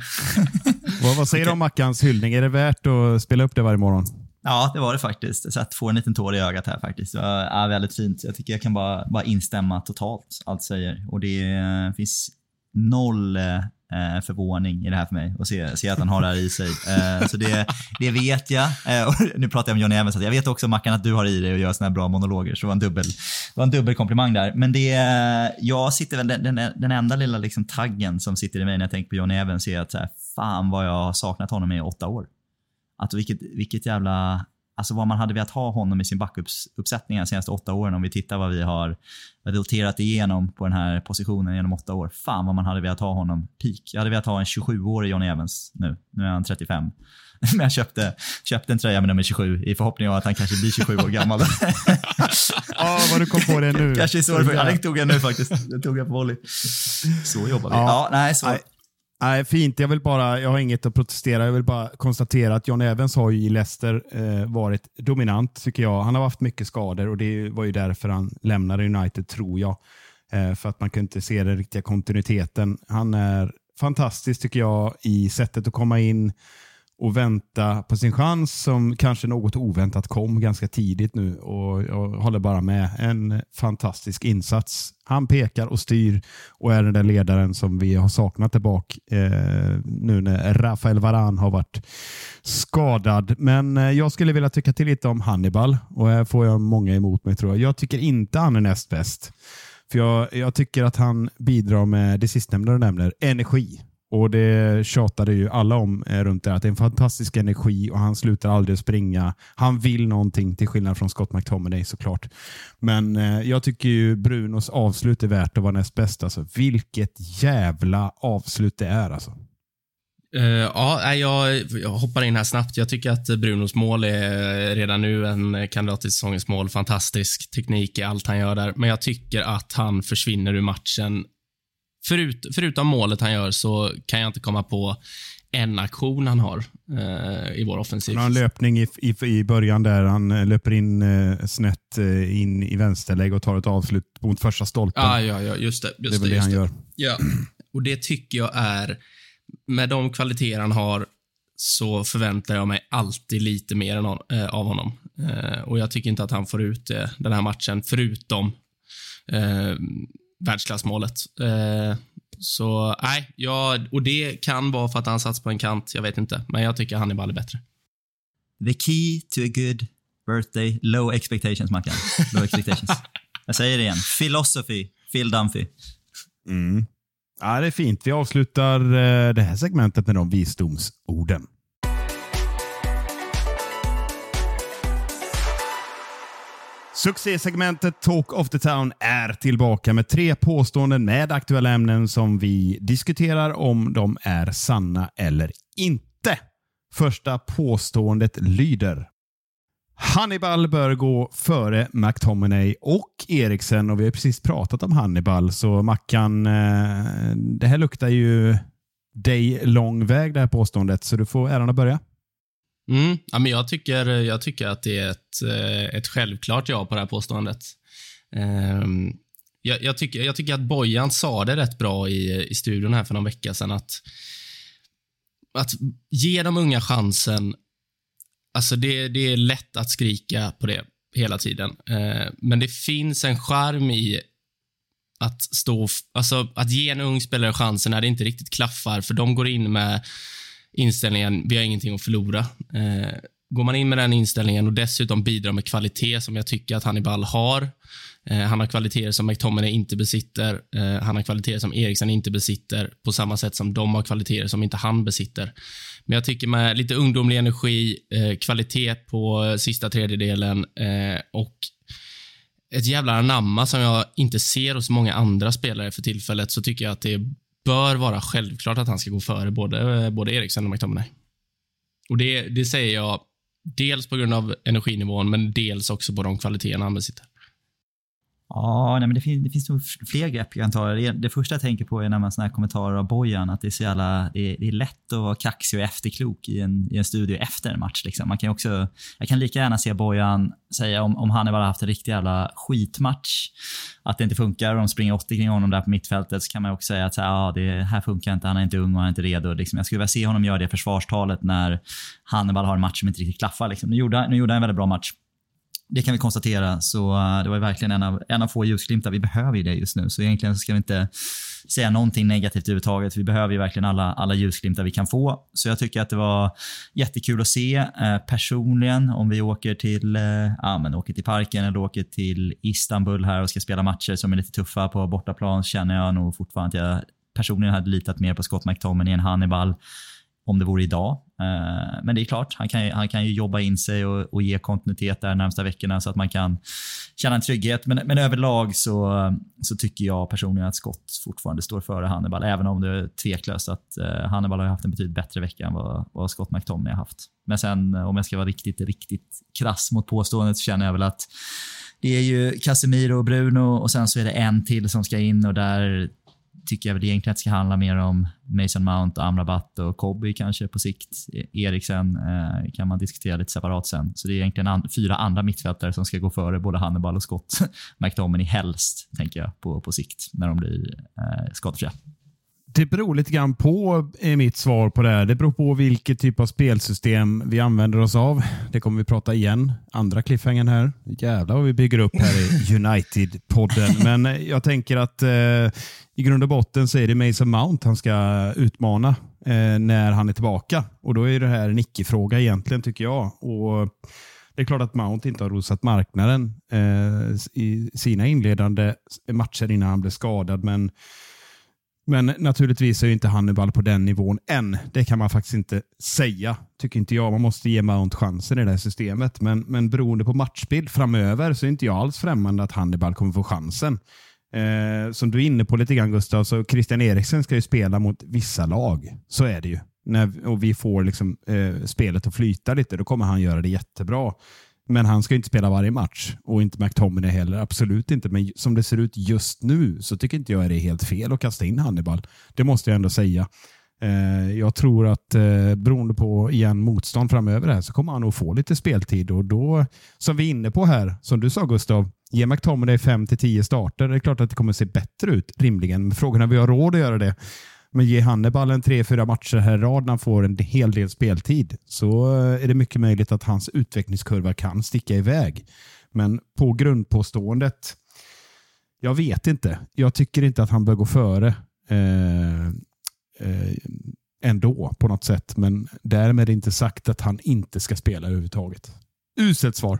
vad, vad säger du om Mackans hyllning? Är det värt att spela upp det varje morgon? Ja, det var det faktiskt. Jag satt, får en liten tår i ögat här faktiskt. Det ja, väldigt fint. Jag tycker jag kan bara, bara instämma totalt, allt säger. Och det eh, finns noll eh, förvåning i det här för mig, och se, se att han har det här i sig. Eh, så det, det vet jag. Eh, och nu pratar jag om Johnny Evans, jag vet också Mackan att du har i dig och gör såna här bra monologer, så det var en dubbel, det var en dubbel komplimang där. Men det, eh, jag sitter väl, den, den, den enda lilla liksom taggen som sitter i mig när jag tänker på Johnny Evans är att så här, fan vad jag har saknat honom i åtta år. Att vilket, vilket jävla... Alltså vad man hade velat ha honom i sin backuppsättning de senaste åtta åren om vi tittar vad vi har roterat igenom på den här positionen genom åtta år. Fan vad man hade velat ha honom peak. Jag hade velat ha en 27-årig Johnny Evans nu. Nu är han 35. Men jag köpte, köpte en tröja med nummer 27 i förhoppning om att han kanske blir 27 år gammal. Ja, vad du kom på det nu. kanske så det tog jag nu faktiskt. Den tog jag på volley. Så jobbar vi. Ja. Ja, nej, så. Nej. Fint. Jag vill bara, jag har inget att protestera. Jag vill bara konstatera att John Evans har ju i Leicester eh, varit dominant, tycker jag. Han har haft mycket skador och det var ju därför han lämnade United, tror jag. Eh, för att man kunde inte se den riktiga kontinuiteten. Han är fantastisk, tycker jag, i sättet att komma in och vänta på sin chans som kanske något oväntat kom ganska tidigt nu och jag håller bara med. En fantastisk insats. Han pekar och styr och är den där ledaren som vi har saknat tillbaka eh, nu när Rafael Varan har varit skadad. Men eh, jag skulle vilja tycka till lite om Hannibal och här får jag många emot mig tror jag. Jag tycker inte han är näst bäst. För jag, jag tycker att han bidrar med det sistnämnda du nämner, energi. Och Det tjatade ju alla om eh, runt det, att det är en fantastisk energi och han slutar aldrig springa. Han vill någonting till skillnad från Scott McTominay såklart. Men eh, jag tycker ju Brunos avslut är värt att vara näst bäst. Alltså, vilket jävla avslut det är. Alltså. Uh, ja, jag, jag hoppar in här snabbt. Jag tycker att Brunos mål är redan nu en kandidat till säsongens mål. Fantastisk teknik i allt han gör där. Men jag tycker att han försvinner ur matchen förut, förutom målet han gör så kan jag inte komma på en aktion han har eh, i vår offensiv. Han har en löpning i, i, i början där han eh, löper in eh, snett eh, in i vänsterläge och tar ett avslut mot första stolpen. Ah, ja, ja, just det. Just det är väl det, han det. gör. Ja, och det tycker jag är, med de kvaliteter han har, så förväntar jag mig alltid lite mer än, äh, av honom. Äh, och jag tycker inte att han får ut det den här matchen, förutom världsklassmålet. Eh, så nej, ja, och det kan vara för att han satts på en kant. Jag vet inte, men jag tycker Hannibal är bättre. The key to a good birthday, low expectations, Mackan. Low expectations. jag säger det igen. Philosophy, Phil Dunphy. Mm. Ja, det är fint. Vi avslutar eh, det här segmentet med de visdomsorden. Succésegmentet Talk of the Town är tillbaka med tre påståenden med aktuella ämnen som vi diskuterar om de är sanna eller inte. Första påståendet lyder. Hannibal bör gå före McTominay och Eriksen och vi har precis pratat om Hannibal så Mackan, eh, det här luktar ju dig lång väg det här påståendet så du får äran att börja. Mm. Ja, men jag, tycker, jag tycker att det är ett, eh, ett självklart ja på det här påståendet. Um, jag, jag, tycker, jag tycker att Bojan sa det rätt bra i, i studion här för någon vecka sedan. Att, att ge de unga chansen. Alltså det, det är lätt att skrika på det hela tiden. Uh, men det finns en charm i att stå, alltså att ge en ung spelare chansen när det inte riktigt klaffar, för de går in med inställningen, vi har ingenting att förlora. Eh, går man in med den inställningen och dessutom bidrar med kvalitet som jag tycker att Hannibal har. Eh, han har kvaliteter som McTominay inte besitter. Eh, han har kvaliteter som Eriksen inte besitter på samma sätt som de har kvaliteter som inte han besitter. Men jag tycker med lite ungdomlig energi, eh, kvalitet på sista tredjedelen eh, och ett jävla anamma som jag inte ser hos många andra spelare för tillfället så tycker jag att det är bör vara självklart att han ska gå före både, eh, både Eriksen och McTominay. Och det, det säger jag dels på grund av energinivån, men dels också på de kvaliteterna han besitter. Ja, nej, men det, finns, det finns nog fler grepp jag kan ta. Det, det första jag tänker på är när man såna här kommentarer av Bojan, att det är så jävla, det är, det är lätt att vara kaxig och efterklok i en, i en studio efter en match. Liksom. Man kan också, jag kan lika gärna se Bojan säga om, om han bara haft en riktig jävla skitmatch, att det inte funkar och de springer 80 kring honom där på mittfältet, så kan man också säga att så här, ah, det här funkar inte, han är inte ung och han är inte redo. Liksom. Jag skulle vilja se honom göra det försvarstalet när Hannibal har en match som inte riktigt klaffar. Liksom. Nu, gjorde, nu gjorde han en väldigt bra match det kan vi konstatera. Så eh, det var verkligen en av, en av få ljusglimtar. Vi behöver ju det just nu. Så egentligen ska vi inte säga någonting negativt överhuvudtaget. Vi behöver ju verkligen alla, alla ljusglimtar vi kan få. Så jag tycker att det var jättekul att se. Eh, personligen, om vi åker till, eh, ja, men åker till parken eller åker till Istanbul här och ska spela matcher som är lite tuffa på bortaplan, känner jag nog fortfarande att jag personligen hade litat mer på Scott McTominay än Hannibal om det vore idag. Eh, men det är klart, han kan, ju, han kan ju jobba in sig och, och ge kontinuitet där de närmsta veckorna så att man kan känna en trygghet. Men, men överlag så, så tycker jag personligen att Scott fortfarande står före Hannibal, även om det är tveklöst att eh, Hannibal har haft en betydligt bättre vecka än vad, vad Scott McTominay har haft. Men sen eh, om jag ska vara riktigt, riktigt krass mot påståendet så känner jag väl att det är ju Casemiro och Bruno och sen så är det en till som ska in och där tycker jag väl egentligen att det ska handla mer om Mason Mount, Amrabat och Kobi kanske på sikt. E- Eriksen eh, kan man diskutera lite separat sen. Så det är egentligen an fyra andra mittfältare som ska gå före både Hannibal och Scott. McTominay helst, tänker jag, på, på sikt när de blir eh, skadefria. Det beror lite grann på, är mitt svar på det här. Det beror på vilket typ av spelsystem vi använder oss av. Det kommer vi prata igen. Andra cliffhangern här. Jävlar vad vi bygger upp här i United-podden. Men jag tänker att eh, i grund och botten så är det Mason Mount han ska utmana eh, när han är tillbaka. Och Då är det här en icke-fråga egentligen tycker jag. Och det är klart att Mount inte har rosat marknaden eh, i sina inledande matcher innan han blev skadad. Men men naturligtvis är inte Hannibal på den nivån än. Det kan man faktiskt inte säga, tycker inte jag. Man måste ge Mount chansen i det här systemet. Men, men beroende på matchbild framöver så är inte jag alls främmande att Hannibal kommer få chansen. Eh, som du är inne på lite grann Gustav, så Christian Eriksen ska ju spela mot vissa lag. Så är det ju. När, och vi får liksom, eh, spelet att flyta lite, då kommer han göra det jättebra. Men han ska inte spela varje match och inte McTominay heller. Absolut inte. Men som det ser ut just nu så tycker inte jag det är helt fel att kasta in Hannibal. Det måste jag ändå säga. Eh, jag tror att eh, beroende på igen motstånd framöver här så kommer han nog få lite speltid och då, som vi är inne på här, som du sa Gustav, ge McTominay 5-10 starter. Det är klart att det kommer se bättre ut rimligen, men frågan är om vi har råd att göra det. Men ge Hannibal en tre, fyra matcher här i rad när han får en hel del speltid så eh, är det mycket möjligt att hans utvecklingskurva kan sticka iväg. Men på grundpåståendet, jag vet inte. Jag tycker inte att han bör gå före eh, eh, ändå på något sätt. Men därmed är inte sagt att han inte ska spela överhuvudtaget. Uselt svar.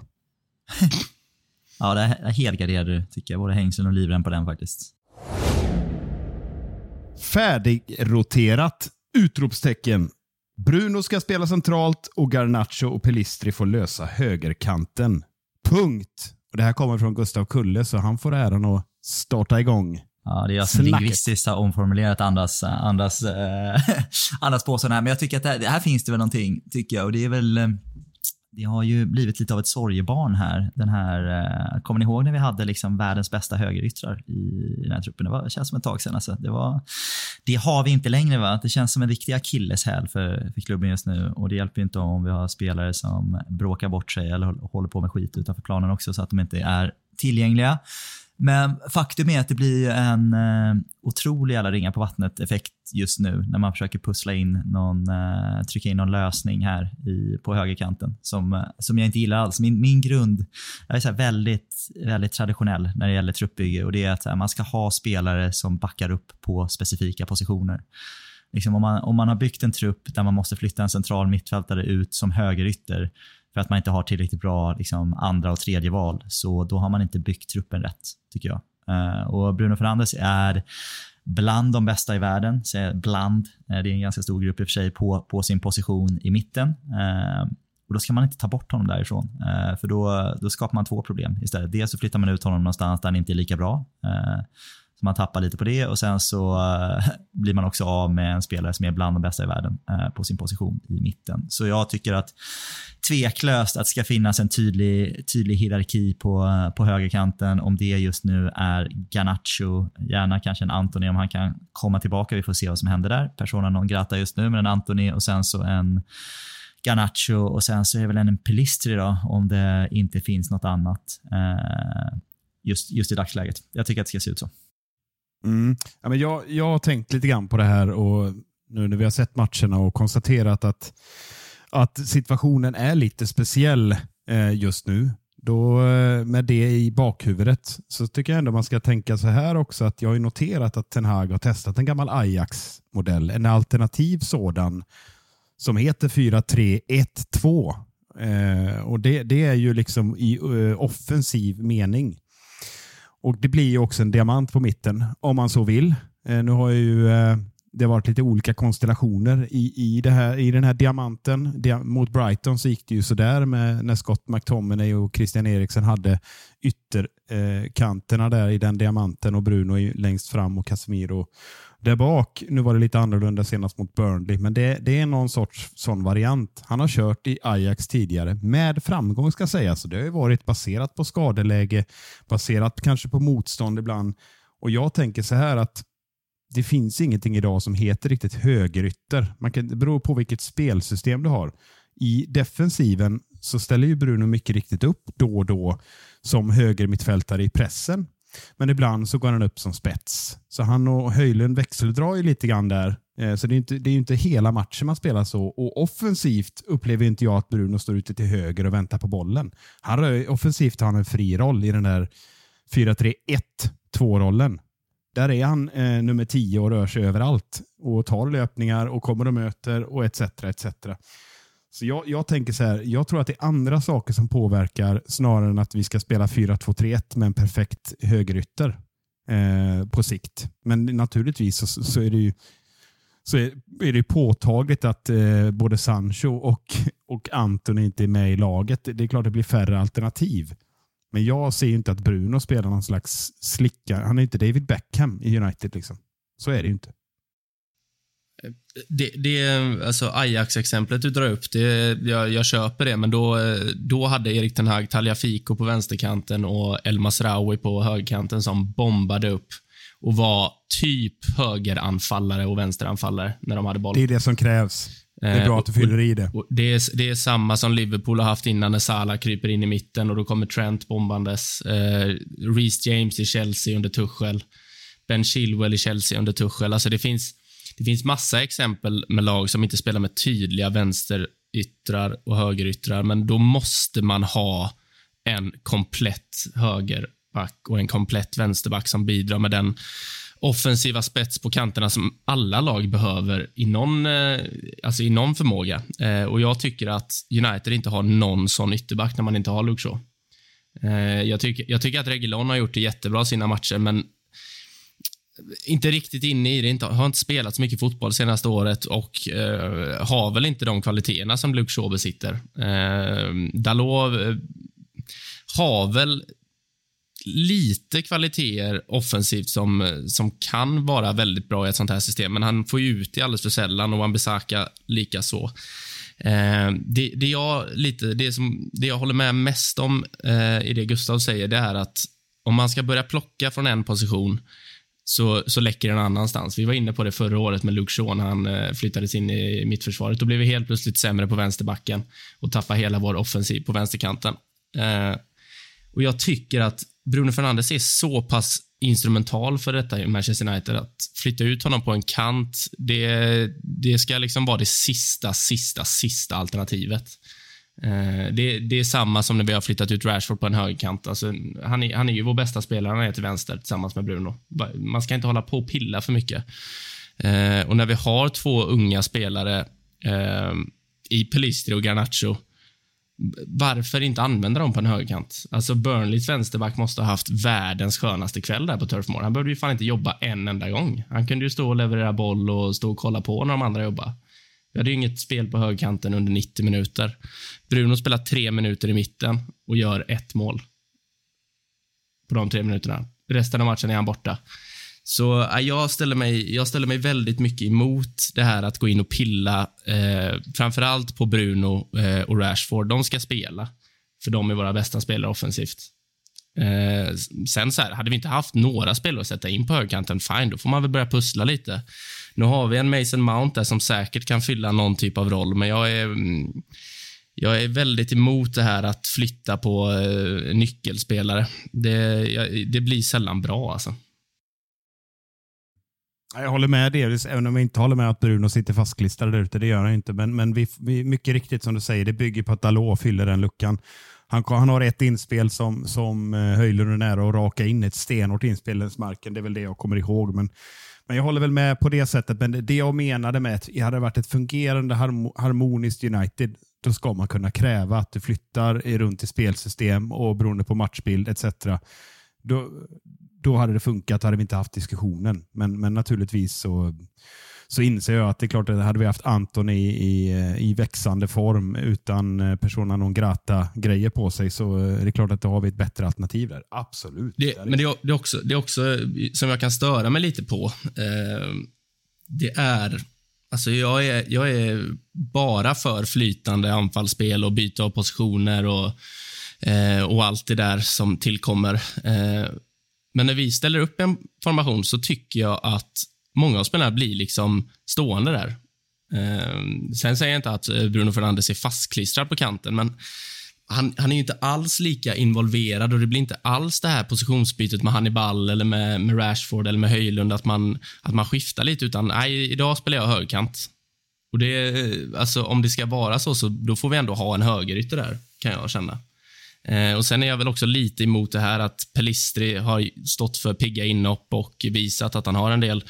ja, det helgarderade du, tycker jag. Både hängslen och livrem på den faktiskt. Färdigroterat! Utropstecken. Bruno ska spela centralt och Garnacho och Pelistri får lösa högerkanten. Punkt. Och Det här kommer från Gustav Kulle, så han får äran att starta igång. Ja, det är jag som lingvistiskt har omformulerat andras, äh, andras påståenden här. Men jag tycker att det här, här, finns det väl någonting, tycker jag. Och det är väl eh, det har ju blivit lite av ett sorgebarn här. Den här eh, kommer ni ihåg när vi hade liksom världens bästa högeryttrar i den här truppen? Det, var, det känns som ett tag sedan. Alltså. Det, var, det har vi inte längre. Va? Det känns som en riktig akilleshäl för, för klubben just nu. Och Det hjälper inte om vi har spelare som bråkar bort sig eller håller på med skit utanför planen också så att de inte är tillgängliga. Men faktum är att det blir en eh, otrolig alla ringar på vattnet-effekt just nu när man försöker pussla in någon, eh, trycka in någon lösning här i, på högerkanten som, eh, som jag inte gillar alls. Min, min grund jag är så väldigt, väldigt traditionell när det gäller truppbygge och det är att här, man ska ha spelare som backar upp på specifika positioner. Liksom om, man, om man har byggt en trupp där man måste flytta en central mittfältare ut som högerytter för att man inte har tillräckligt bra liksom, andra och tredje val, så då har man inte byggt truppen rätt, tycker jag. Uh, och Bruno Fernandes är bland de bästa i världen. Så bland, eh, det är en ganska stor grupp i och för sig, på, på sin position i mitten. Uh, och Då ska man inte ta bort honom därifrån, för då, då skapar man två problem istället. Dels så flyttar man ut honom någonstans där han inte är lika bra. Så man tappar lite på det och sen så uh, blir man också av med en spelare som är bland de bästa i världen uh, på sin position i mitten. Så jag tycker att tveklöst att det ska finnas en tydlig, tydlig hierarki på, uh, på högerkanten. Om det just nu är Garnacho, gärna kanske en Antoni om han kan komma tillbaka. Vi får se vad som händer där. Persona non grata just nu, men en Antoni och sen så en Garnacho och sen så är det väl en Pelistri då, om det inte finns något annat eh, just, just i dagsläget. Jag tycker att det ska se ut så. Mm. Ja, men jag, jag har tänkt lite grann på det här och nu när vi har sett matcherna och konstaterat att, att situationen är lite speciell eh, just nu. Då, eh, med det i bakhuvudet så tycker jag ändå man ska tänka så här också att jag har noterat att Ten Hag har testat en gammal Ajax-modell, en alternativ sådan som heter 4-3-1-2. Eh, och det, det är ju liksom i uh, offensiv mening. Och Det blir ju också en diamant på mitten om man så vill. Eh, nu har ju eh, det varit lite olika konstellationer i, i, det här, i den här diamanten. Mot Brighton så gick det ju sådär med, när Scott McTominay och Christian Eriksen hade ytter eh, där i den diamanten och Bruno längst fram och Casemiro där bak. Nu var det lite annorlunda senast mot Burnley, men det, det är någon sorts sån variant. Han har kört i Ajax tidigare med framgång ska sägas. Det har ju varit baserat på skadeläge, baserat kanske på motstånd ibland. Och Jag tänker så här att det finns ingenting idag som heter riktigt högerytter. Man kan, det beror på vilket spelsystem du har. I defensiven så ställer ju Bruno mycket riktigt upp då och då som högermittfältare i pressen. Men ibland så går han upp som spets. Så han och Höjlund växeldrar ju lite grann där. Eh, så det är, inte, det är inte hela matchen man spelar så. Och offensivt upplever inte jag att Bruno står ute till höger och väntar på bollen. Han rör, offensivt har han en fri roll i den där 4-3-1-2-rollen. Där är han eh, nummer 10 och rör sig överallt och tar löpningar och kommer och möter och etc. etc. Så jag, jag tänker så här, jag tror att det är andra saker som påverkar snarare än att vi ska spela 4-2-3-1 med en perfekt högerytter eh, på sikt. Men naturligtvis så, så är det ju så är, är det påtagligt att eh, både Sancho och, och Anton inte är med i laget. Det är klart det blir färre alternativ. Men jag ser inte att Bruno spelar någon slags slicka. Han är inte David Beckham i United. Liksom. Så är det ju inte. Det, det, alltså Ajax-exemplet du drar upp, det, jag, jag, köper det, men då, då hade Erik Ten Hag Tagliafico på vänsterkanten och El Masraoui på högerkanten som bombade upp och var typ högeranfallare och vänsteranfallare när de hade boll. Det är det som krävs. Det är bra att du fyller i det. Det är, det är samma som Liverpool har haft innan när Salah kryper in i mitten och då kommer Trent bombandes. Eh, Reece James i Chelsea under Tuchel. Ben Chilwell i Chelsea under Tuchel. Alltså det finns, det finns massa exempel med lag som inte spelar med tydliga vänsteryttrar och högeryttrar, men då måste man ha en komplett högerback och en komplett vänsterback som bidrar med den offensiva spets på kanterna som alla lag behöver i någon, eh, alltså i någon förmåga. Eh, och Jag tycker att United inte har någon sån ytterback när man inte har Luke Shaw. Eh, jag, tycker, jag tycker att Reguilon har gjort det jättebra sina matcher, men inte riktigt inne i det. Inte, har inte spelat så mycket fotboll senaste året och eh, har väl inte de kvaliteterna som Luke Shaw besitter. Eh, Dalot eh, har väl lite kvaliteter offensivt som, som kan vara väldigt bra i ett sånt här system, men han får ju ut det alldeles för sällan och Wan-Bissaka likaså. Eh, det, det, jag lite, det, som, det jag håller med mest om eh, i det Gustav säger, det är att om man ska börja plocka från en position så, så läcker den annanstans. Vi var inne på det förra året med Luke Shaw när han eh, flyttades in i mittförsvaret. Då blev vi helt plötsligt sämre på vänsterbacken och tappade hela vår offensiv på vänsterkanten. Eh, och Jag tycker att Bruno Fernandes är så pass instrumental för detta i Manchester United. Att flytta ut honom på en kant, det, det ska liksom vara det sista, sista, sista alternativet. Eh, det, det, är samma som när vi har flyttat ut Rashford på en högerkant. Alltså, han, är, han är ju vår bästa spelare, han är till vänster tillsammans med Bruno. Man ska inte hålla på och pilla för mycket. Eh, och när vi har två unga spelare eh, i Pelistri och Garnacho varför inte använda dem på en högerkant? Alltså Burnleys vänsterback måste ha haft världens skönaste kväll där på Turf Moor. Han behövde ju fan inte jobba en enda gång. Han kunde ju stå och leverera boll och stå och kolla på när de andra jobbade. Vi hade ju inget spel på högkanten under 90 minuter. Bruno spelar tre minuter i mitten och gör ett mål. På de tre minuterna. Resten av matchen är han borta. Så äh, jag, ställer mig, jag ställer mig väldigt mycket emot det här att gå in och pilla, eh, framförallt på Bruno eh, och Rashford. De ska spela, för de är våra bästa spelare offensivt. Eh, sen så här, hade vi inte haft några spelare att sätta in på högkanten, fine, då får man väl börja pussla lite. Nu har vi en Mason Mount där som säkert kan fylla någon typ av roll, men jag är, mm, jag är väldigt emot det här att flytta på eh, nyckelspelare. Det, jag, det blir sällan bra alltså. Jag håller med delvis, även om jag inte håller med att Bruno sitter fastklistrad där ute. Det gör han inte. Men, men vi, vi, mycket riktigt som du säger, det bygger på att Dalot fyller den luckan. Han, han har ett inspel som, som eh, Höjlund är nära att raka in. Ett stenhårt inspel längs marken. Det är väl det jag kommer ihåg. Men, men jag håller väl med på det sättet. Men det jag menade med att det hade varit ett fungerande harmoniskt United, då ska man kunna kräva att du flyttar runt i spelsystem och beroende på matchbild etc. Då, då hade det funkat, hade vi inte haft diskussionen. Men, men naturligtvis så, så inser jag att det är klart att hade vi haft Anton i, i, i växande form utan eh, persona non grata-grejer på sig så eh, är det klart att då har vi ett bättre alternativ där. Absolut. Det, men det är, det, är också, det är också, eh, som jag kan störa mig lite på, eh, det är Alltså jag är, jag är bara för flytande anfallsspel och byte av positioner och, eh, och allt det där som tillkommer. Eh, men när vi ställer upp en formation så tycker jag att många av spelarna blir liksom stående där. Eh, sen säger jag inte att eh, Bruno Fernandes är fastklistrad på kanten, men han, han är ju inte alls lika involverad och det blir inte alls det här positionsbytet med Hannibal eller med, med Rashford eller med Höjlund, att man, att man skiftar lite, utan nej, idag spelar jag högerkant. Och det, eh, alltså, om det ska vara så, så då får vi ändå ha en högerytter där, kan jag känna. Eh, och Sen är jag väl också lite emot det här att Pelistri har stått för pigga inhopp och visat att han har en del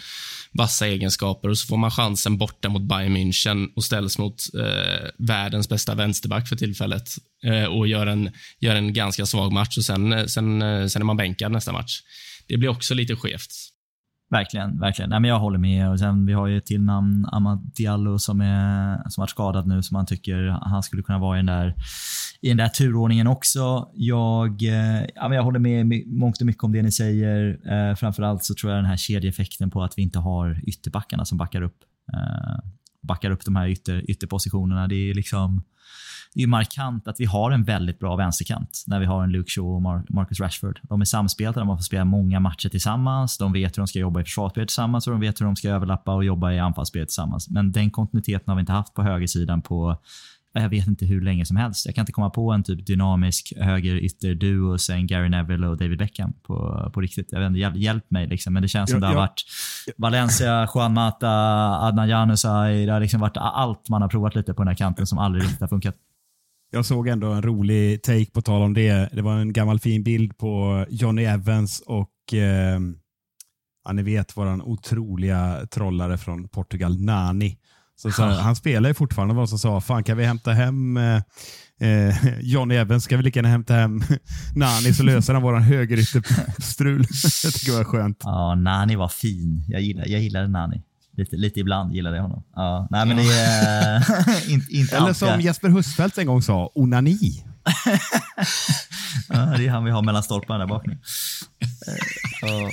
vassa egenskaper och så får man chansen borta mot Bayern München och ställs mot eh, världens bästa vänsterback för tillfället eh, och gör en, gör en ganska svag match och sen, eh, sen, eh, sen är man bänkad nästa match. Det blir också lite skevt. Verkligen, verkligen. Nej, men jag håller med. Och sen, vi har ju ett till namn, Amad Diallo, som, är, som varit skadad nu, som man tycker han skulle kunna vara i den där, i den där turordningen också. Jag, eh, ja, men jag håller med mångt och mycket om det ni säger. Eh, framförallt så tror jag den här kedjeeffekten på att vi inte har ytterbackarna som backar upp, eh, backar upp de här ytter, ytterpositionerna. Det är liksom det är markant att vi har en väldigt bra vänsterkant när vi har en Luke Shaw och Marcus Rashford. De är samspelta, de har fått spela många matcher tillsammans. De vet hur de ska jobba i försvarsspelet tillsammans och de vet hur de ska överlappa och jobba i anfallsspelet tillsammans. Men den kontinuiteten har vi inte haft på högersidan på jag vet inte hur länge som helst. Jag kan inte komma på en typ dynamisk högerytterduo sen Gary Neville och David Beckham på, på riktigt. Jag vet inte, hjälp, hjälp mig liksom. Men det känns som ja, det har ja. varit Valencia, Juan Mata, Adnan Januzaj. Det har liksom varit allt man har provat lite på den här kanten som aldrig riktigt har funkat. Jag såg ändå en rolig take på tal om det. Det var en gammal fin bild på Johnny Evans och eh, ja, ni vet våran otroliga trollare från Portugal, Nani. Så, så, han spelar ju fortfarande vad som sa, fan kan vi hämta hem eh, eh, Johnny Evans, ska vi lika gärna hämta hem Nani så löser han våran högerytterstrul. jag tycker det var skönt. Ja, Nani var fin. Jag gillade, jag gillade Nani. Lite, lite ibland gillade jag honom. Ja, nej, men det är inte, inte Eller som alltid. Jesper Husfeldt en gång sa, onani. ja, det är han vi har mellan stolparna där bak nu. Ja,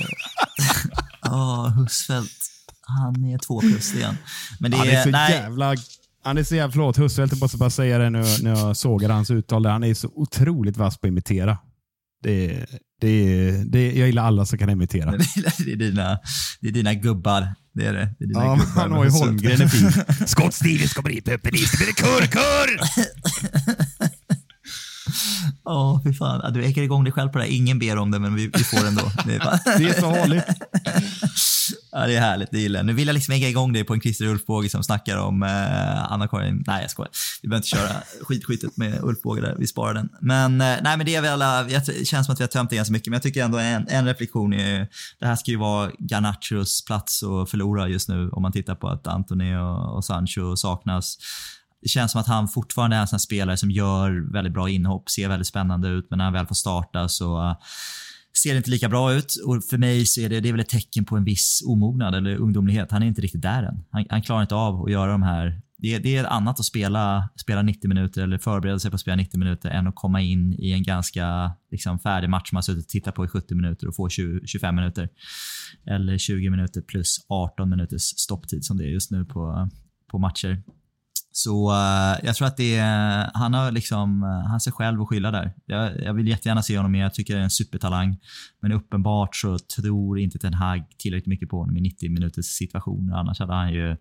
oh, Husfeldt. Han är två plus igen. Men det är, han är så nej. jävla... Han är så jävla, förlåt Husfeldt, jag måste bara säga det nu när jag sågade hans uttal. Han är så otroligt vass på att imitera. Det, det, det, jag gillar alla som kan imitera. det, är dina, det är dina gubbar. Det är det. det är dina ja, gubbar. Holmgren är fin. Scott Stevens kommer hit, Peppe Nils, det blir kurr, kurr! Ja, oh, fy fan. Du ekar igång dig själv på det här. Ingen ber om det, men vi, vi får ändå. Det är, det är så vanligt. Ja, det är härligt. Det gillar jag. Nu vill jag liksom ägga igång dig på en Christer Ulfbåge som snackar om eh, Anna-Karin. Nej, jag skojar. Vi behöver inte köra skitskyttet med Ulfbåge där. Vi sparar den. Men, eh, nej, men det är väl alla, det känns som att vi har tömt det ganska mycket, men jag tycker ändå en, en reflektion är, det här ska ju vara Garnachos plats att förlora just nu om man tittar på att Antoni och, och Sancho saknas. Det känns som att han fortfarande är en sån spelare som gör väldigt bra inhopp, ser väldigt spännande ut, men när han väl får starta så eh, ser det inte lika bra ut. Och för mig så är det, det är väl ett tecken på en viss omognad eller ungdomlighet. Han är inte riktigt där än. Han, han klarar inte av att göra de här det, det, är annat att spela, spela 90 minuter eller förbereda sig på att spela 90 minuter än att komma in i en ganska liksom, färdig match man har suttit och tittat på i 70 minuter och få 20, 25 minuter. Eller 20 minuter plus 18 minuters stopptid som det är just nu på, på matcher. Så uh, jag tror att det är, han har liksom, uh, han sig själv att skylla där. Jag, jag, vill jättegärna se honom mer. Jag tycker det är en supertalang. Men uppenbart så tror inte Ten Hag tillräckligt mycket på honom i 90 minuters situationer. Annars hade han ju,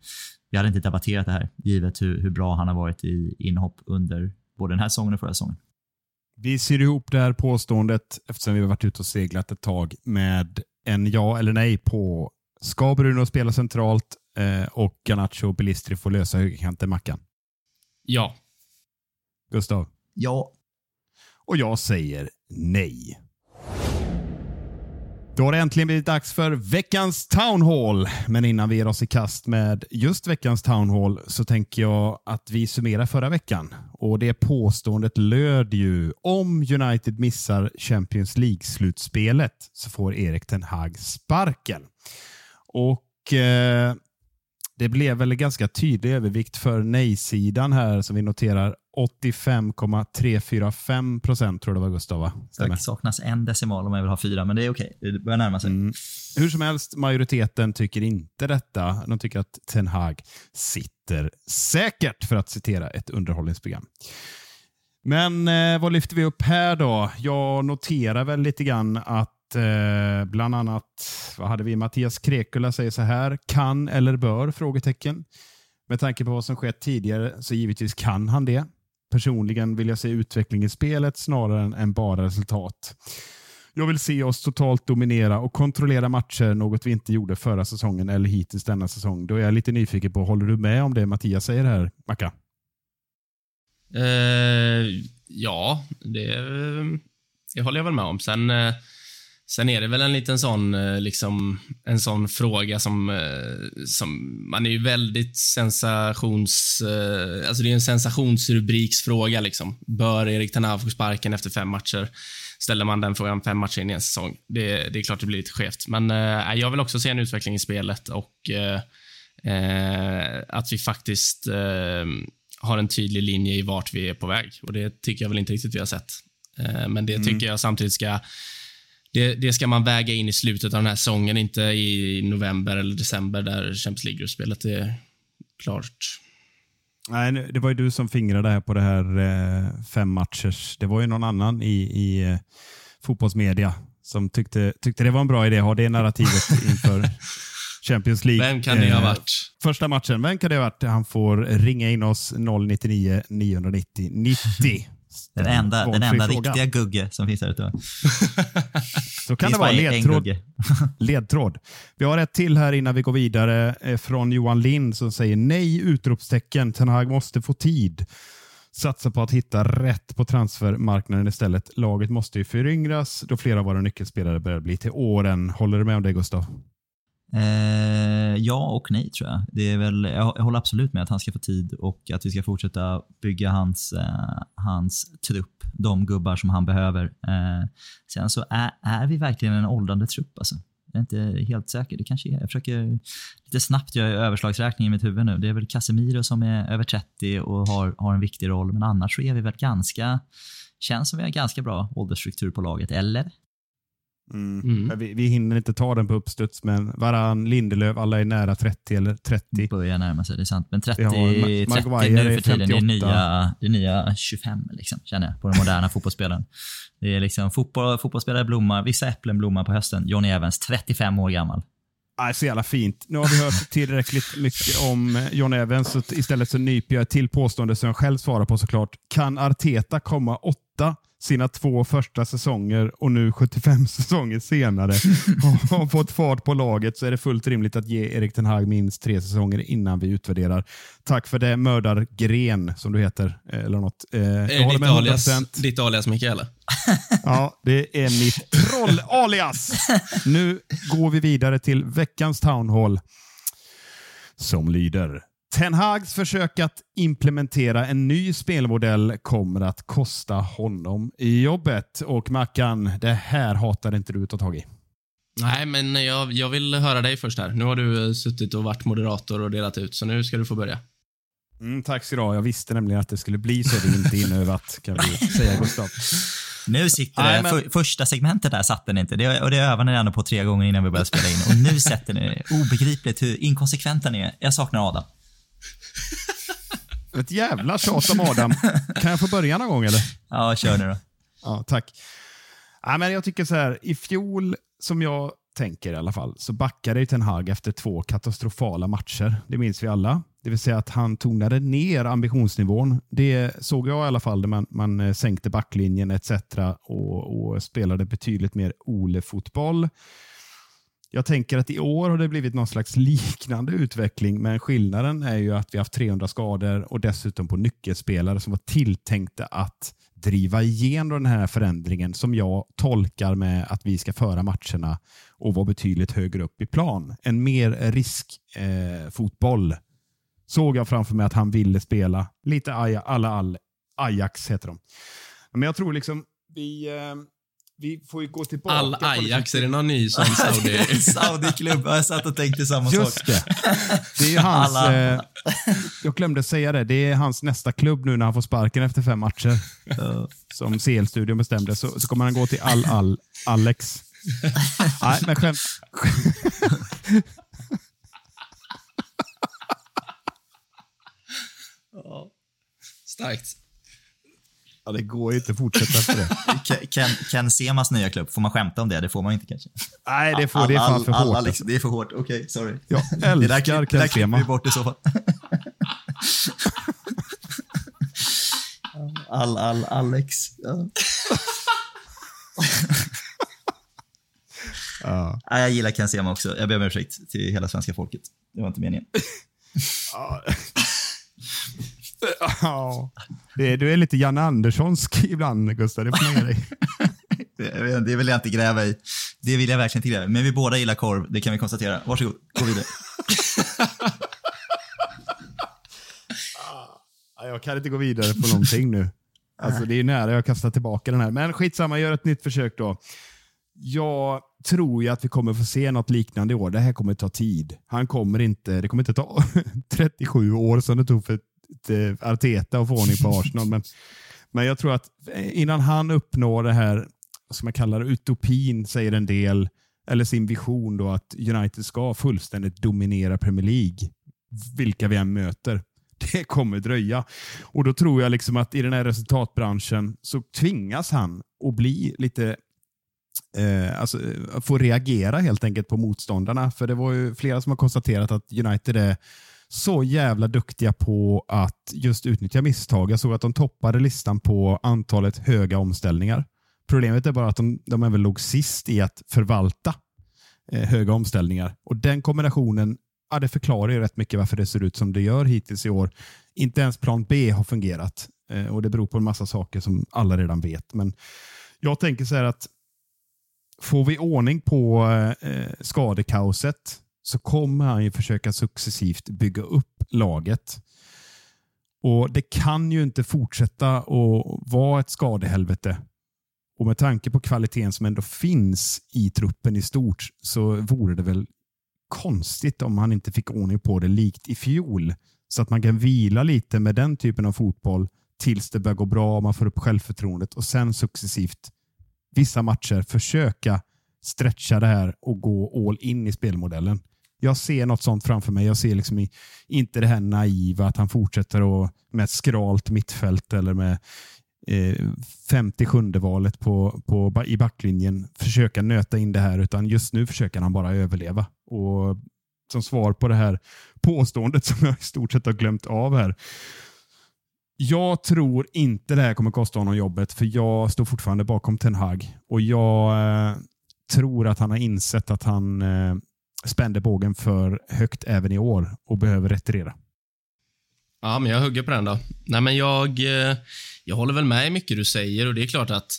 vi hade inte debatterat det här, givet hur, hur bra han har varit i inhopp under både den här säsongen och förra säsongen. Vi syr ihop det här påståendet eftersom vi har varit ute och seglat ett tag med en ja eller nej på Ska Bruno spela centralt eh, och Garnacho och Belistri får lösa högerkanten Mackan? Ja. Gustav? Ja. Och jag säger nej. Då har det äntligen blivit dags för veckans Town Hall. Men innan vi ger oss i kast med just veckans Town Hall så tänker jag att vi summerar förra veckan. Och Det påståendet löd ju om United missar Champions League-slutspelet så får Erik Ten Hag sparken. Och eh, det blev väl ganska tydlig övervikt för nej-sidan här som vi noterar 85,345 procent tror det var Gustav va? Det saknas en decimal om jag vill ha fyra, men det är okej. Okay. Det börjar närma sig. Mm. Hur som helst, majoriteten tycker inte detta. De tycker att Ten Hag sitter säkert, för att citera ett underhållningsprogram. Men eh, vad lyfter vi upp här då? Jag noterar väl lite grann att eh, bland annat, vad hade vi? Mattias Krekula säger så här, kan eller bör? Frågetecken. Med tanke på vad som skett tidigare så givetvis kan han det. Personligen vill jag se utveckling i spelet snarare än bara resultat. Jag vill se oss totalt dominera och kontrollera matcher, något vi inte gjorde förra säsongen eller hittills denna säsong. Då är jag lite nyfiken på, håller du med om det Mattias säger här, Macka? Eh, ja, det, eh, det håller jag väl med om. Sen, eh, sen är det väl en liten sån, eh, liksom, en sån fråga som, eh, som man är ju väldigt sensations... Eh, alltså det är en sensationsrubriksfråga. Liksom. Bör Erik Ten Hag få sparken efter fem matcher? Ställer man den frågan fem matcher in i en säsong, det, det är klart det blir lite skevt. Men eh, jag vill också se en utveckling i spelet och eh, att vi faktiskt eh, har en tydlig linje i vart vi är på väg. Och Det tycker jag väl inte riktigt vi har sett. Men det Mm. tycker jag samtidigt ska det, det ska man väga in i slutet av den här säsongen, inte i november eller december där Champions League-gruppspelet är klart. Nej, det var ju du som fingrade här på det här eh, fem matchers. Det var ju någon annan i, i eh, fotbollsmedia som tyckte, tyckte det var en bra idé att ha det narrativet inför Champions League. Vem kan det ha Eh, varit? Första matchen, vem kan det ha varit? Han får ringa in oss 099 990 90. Den enda, den enda fråga. riktiga Gugge som finns där ute. Så kan Finns det vara ledtråd. Ledtråd. Vi har ett till här innan vi går vidare eh, från Johan Lind som säger nej! Utropstecken. Ten Hag måste få tid. Satsa på att hitta rätt på transfermarknaden istället. Laget måste ju föryngras då flera av våra nyckelspelare börjar bli till åren. Håller du med om det Gustav? Eh, ja och nej tror jag. Det är väl, jag, jag håller absolut med att han ska få tid och att vi ska fortsätta bygga hans, eh, hans trupp, de gubbar som han behöver. Eh, sen så är, är vi verkligen en åldrande trupp alltså. Jag är inte helt säker. Det kanske är. Jag försöker lite snabbt göra överslagsräkning i mitt huvud nu. Det är väl Casemiro som är över 30 och har, har en viktig roll, men annars så är vi väl ganska, känns som vi har ganska bra åldersstruktur på laget, eller? Mm. Vi, vi hinner inte ta den på uppstuds, men Varann, Lindelöf, alla är nära 30 eller 30. börjar närma sig, det är sant. Men 30, Vi har Ma- 30 Maguire nu för tiden, det är 58. nya, det är nya 25 liksom, känner jag, på den moderna fotbollsspelaren. Det är liksom fotboll, fotbollsspelare blommar, vissa äpplen blommar på hösten. Johnny Evans, 35 år gammal. Nej, så jävla fint. Nu har vi hört tillräckligt mycket om John Evans, så istället så nyper jag till påstående som jag själv svarar på såklart. Kan Arteta komma åtta sina två första säsonger och nu 75 säsonger senare och har fått fart på laget så är det fullt rimligt att ge Erik Ten Hag minst tre säsonger innan vi utvärderar. Tack för det, mördargren som du heter. eh, Eller något. Eh, jag Är håller ditt alias, 100%. ditt alias Mikael? Ja, det är mitt troll-alias. Nu går vi vidare till veckans Town Hall som lyder. Ten Hags försök att implementera en ny spelmodell kommer att kosta honom i jobbet. Och Mackan, det här hatar inte du att ta tag i. Nej, men jag, jag vill höra dig först här. Nu har du eh, suttit och varit moderator och delat ut, så nu ska du få börja. Mm, tack så du ha. Jag visste nämligen att det skulle bli så. Det är inte inövat, kan vi säga Gustav. Nu sitter Nej, det, men- för, första segmentet där satte ni inte. Det, och det övade ni ändå på tre gånger innan vi började spela in. Och nu sätter ni det. Obegripligt hur inkonsekventa ni är. Jag saknar Adam. Ett jävla tjat om Adam. Kan jag få börja någon gång eller? Ja, kör nu då. Ja, tack. Ja, men jag tycker så här, i fjol, som jag tänker i alla fall, så backade ju Ten Hag efter två katastrofala matcher. Det minns vi alla. Det vill säga att han tonade ner ambitionsnivån. Det såg jag i alla fall när man, man eh, sänkte backlinjen etc. Och, och spelade betydligt mer Ole-fotboll. Jag tänker att i år har det blivit någon slags liknande utveckling, men skillnaden är ju att vi har haft 300 skador och dessutom på nyckelspelare som var tilltänkta att driva igenom den här förändringen som jag tolkar med att vi ska föra matcherna och vara betydligt högre upp i plan. En mer riskfotboll eh, fotboll såg jag framför mig att han ville spela. Lite Aja, alla all, Ajax heter de. Men jag tror liksom vi, eh, vi får ju gå tillbaka. All Ajax, är det någon ny sån Saudi? Saudi-klubb. Jag satt och tänkte samma sak. Just det. Det är hans... Alla. Eh, jag glömde säga det. Det är hans nästa klubb nu när han får sparken efter fem matcher. Som CL-studion bestämde. Så, så kommer han gå till Al-Al Alex. Nej, men skämt. Starkt. Ja, det går ju inte att fortsätta för det. Ken- Ken, Ken Semas nya klubb, får man skämta om det? Det får man inte kanske. Nej, det, får, det är fan för alla, hårt. liksom, det är för hårt. Okej, sorry. Jag älskar klipp- det där Ken klipper vi bort i så fall. All, all, Alex. Ja. Ja. Jag gillar Ken Sema också. Jag ber om ursäkt till hela svenska folket. Det var inte meningen. Ja. Det är, du är lite Janne Anderssonsk ibland, Gustav. Det får man ge dig. Det, det vill jag inte gräva i. Det vill jag verkligen inte gräva i. Men vi båda gillar korv, det kan vi konstatera. Varsågod, gå vidare. Ja, Jag kan inte gå vidare på någonting nu. Alltså, det är nära jag kastar tillbaka den här. Men skitsamma, gör ett nytt försök då. Jag tror ju att vi kommer få se något liknande i år. Det här kommer ta tid. Han kommer inte, det kommer inte ta 37 år som det tog för Arteta och få ordning på Arsenal. Men, men jag tror att innan han uppnår det här, som man kallar det, utopin, säger en del, eller sin vision då att United ska fullständigt dominera Premier League, vilka vi än möter. Det kommer dröja. Och då tror jag liksom att i den här resultatbranschen så tvingas han att bli lite eh, alltså, få reagera helt enkelt på motståndarna. För det var ju flera som har konstaterat att United är så jävla duktiga på att just utnyttja misstag. Jag såg att de toppade listan på antalet höga omställningar. Problemet är bara att de, de även låg sist i att förvalta eh, höga omställningar. Och Den kombinationen ja, det förklarar ju rätt mycket varför det ser ut som det gör hittills i år. Inte ens plan B har fungerat eh, och det beror på en massa saker som alla redan vet. Men jag tänker så här att får vi ordning på eh, eh skadekaoset så kommer han ju försöka successivt bygga upp laget. Och Det kan ju inte fortsätta att vara ett skadehelvete. Och med tanke på kvaliteten som ändå finns i truppen i stort så vore det väl konstigt om han inte fick ordning på det likt i fjol. Så att man kan vila lite med den typen av fotboll tills det börjar gå bra och man får upp självförtroendet och sen successivt vissa matcher försöka stretcha det här och gå all in i spelmodellen. Jag ser något sånt framför mig. Jag ser liksom inte det här naiva att han fortsätter att, med ett skralt mittfält eller med eh, 57 valet på, på, i backlinjen försöka nöta in det här, utan just nu försöker han bara överleva. Och Som svar på det här påståendet som jag i stort sett har glömt av här. Jag tror inte det här kommer kosta honom jobbet, för jag står fortfarande bakom Ten Hag. Och jag eh, tror att han har insett att han eh, spände bågen för högt även i år och behöver retirera. Ja, men jag hugger på den då. Nej, men jag, eh, jag håller väl med i mycket du säger och det är klart att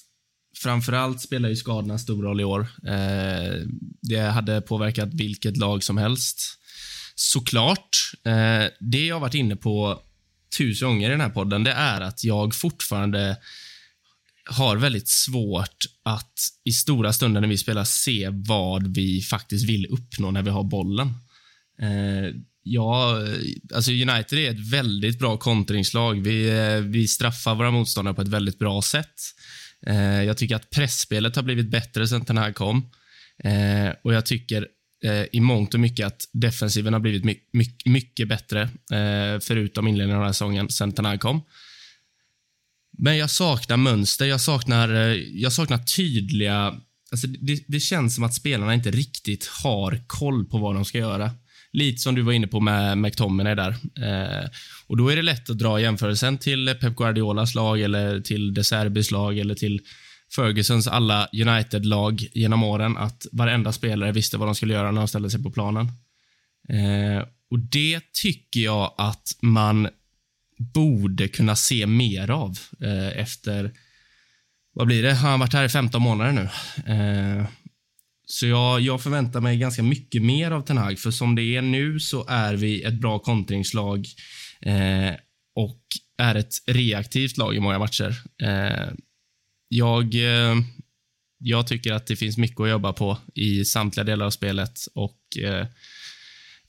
framförallt spelar ju skadorna stor roll i år. Eh, det hade påverkat vilket lag som helst. Såklart. Eh, det jag har varit inne på tusen gånger i den här podden, det är att jag fortfarande har väldigt svårt att i stora stunder när vi spelar se vad vi faktiskt vill uppnå när vi har bollen. Eh, ja, alltså United är ett väldigt bra kontringslag. Vi, eh, vi straffar våra motståndare på ett väldigt bra sätt. Eh, jag tycker att pressspelet har blivit bättre sen den här kom. Eh, och jag tycker eh, i mångt och mycket att defensiven har blivit my my mycket bättre, eh, förutom inledningen av den här säsongen, sen den här kom. Men jag saknar mönster, jag saknar, eh, jag saknar tydliga... Alltså det, det, känns som att spelarna inte riktigt har koll på vad de ska göra. Lite som du var inne på med McTominay där. Eh, och Då är det lätt att dra jämförelsen till Pep Guardiolas lag eller till De Serbis lag eller till Fergusons alla United-lag genom åren att varenda spelare visste vad de skulle göra när de ställde sig på planen. Eh, och Det tycker jag att man borde kunna se mer av eh, efter, vad blir det, har han varit här i 15 månader nu. Eh, så jag, jag, förväntar mig ganska mycket mer av Ten Hag, för som det är nu så är vi ett bra kontringslag eh, och är ett reaktivt lag i många matcher. Eh, jag, eh, jag tycker att det finns mycket att jobba på i samtliga delar av spelet och eh,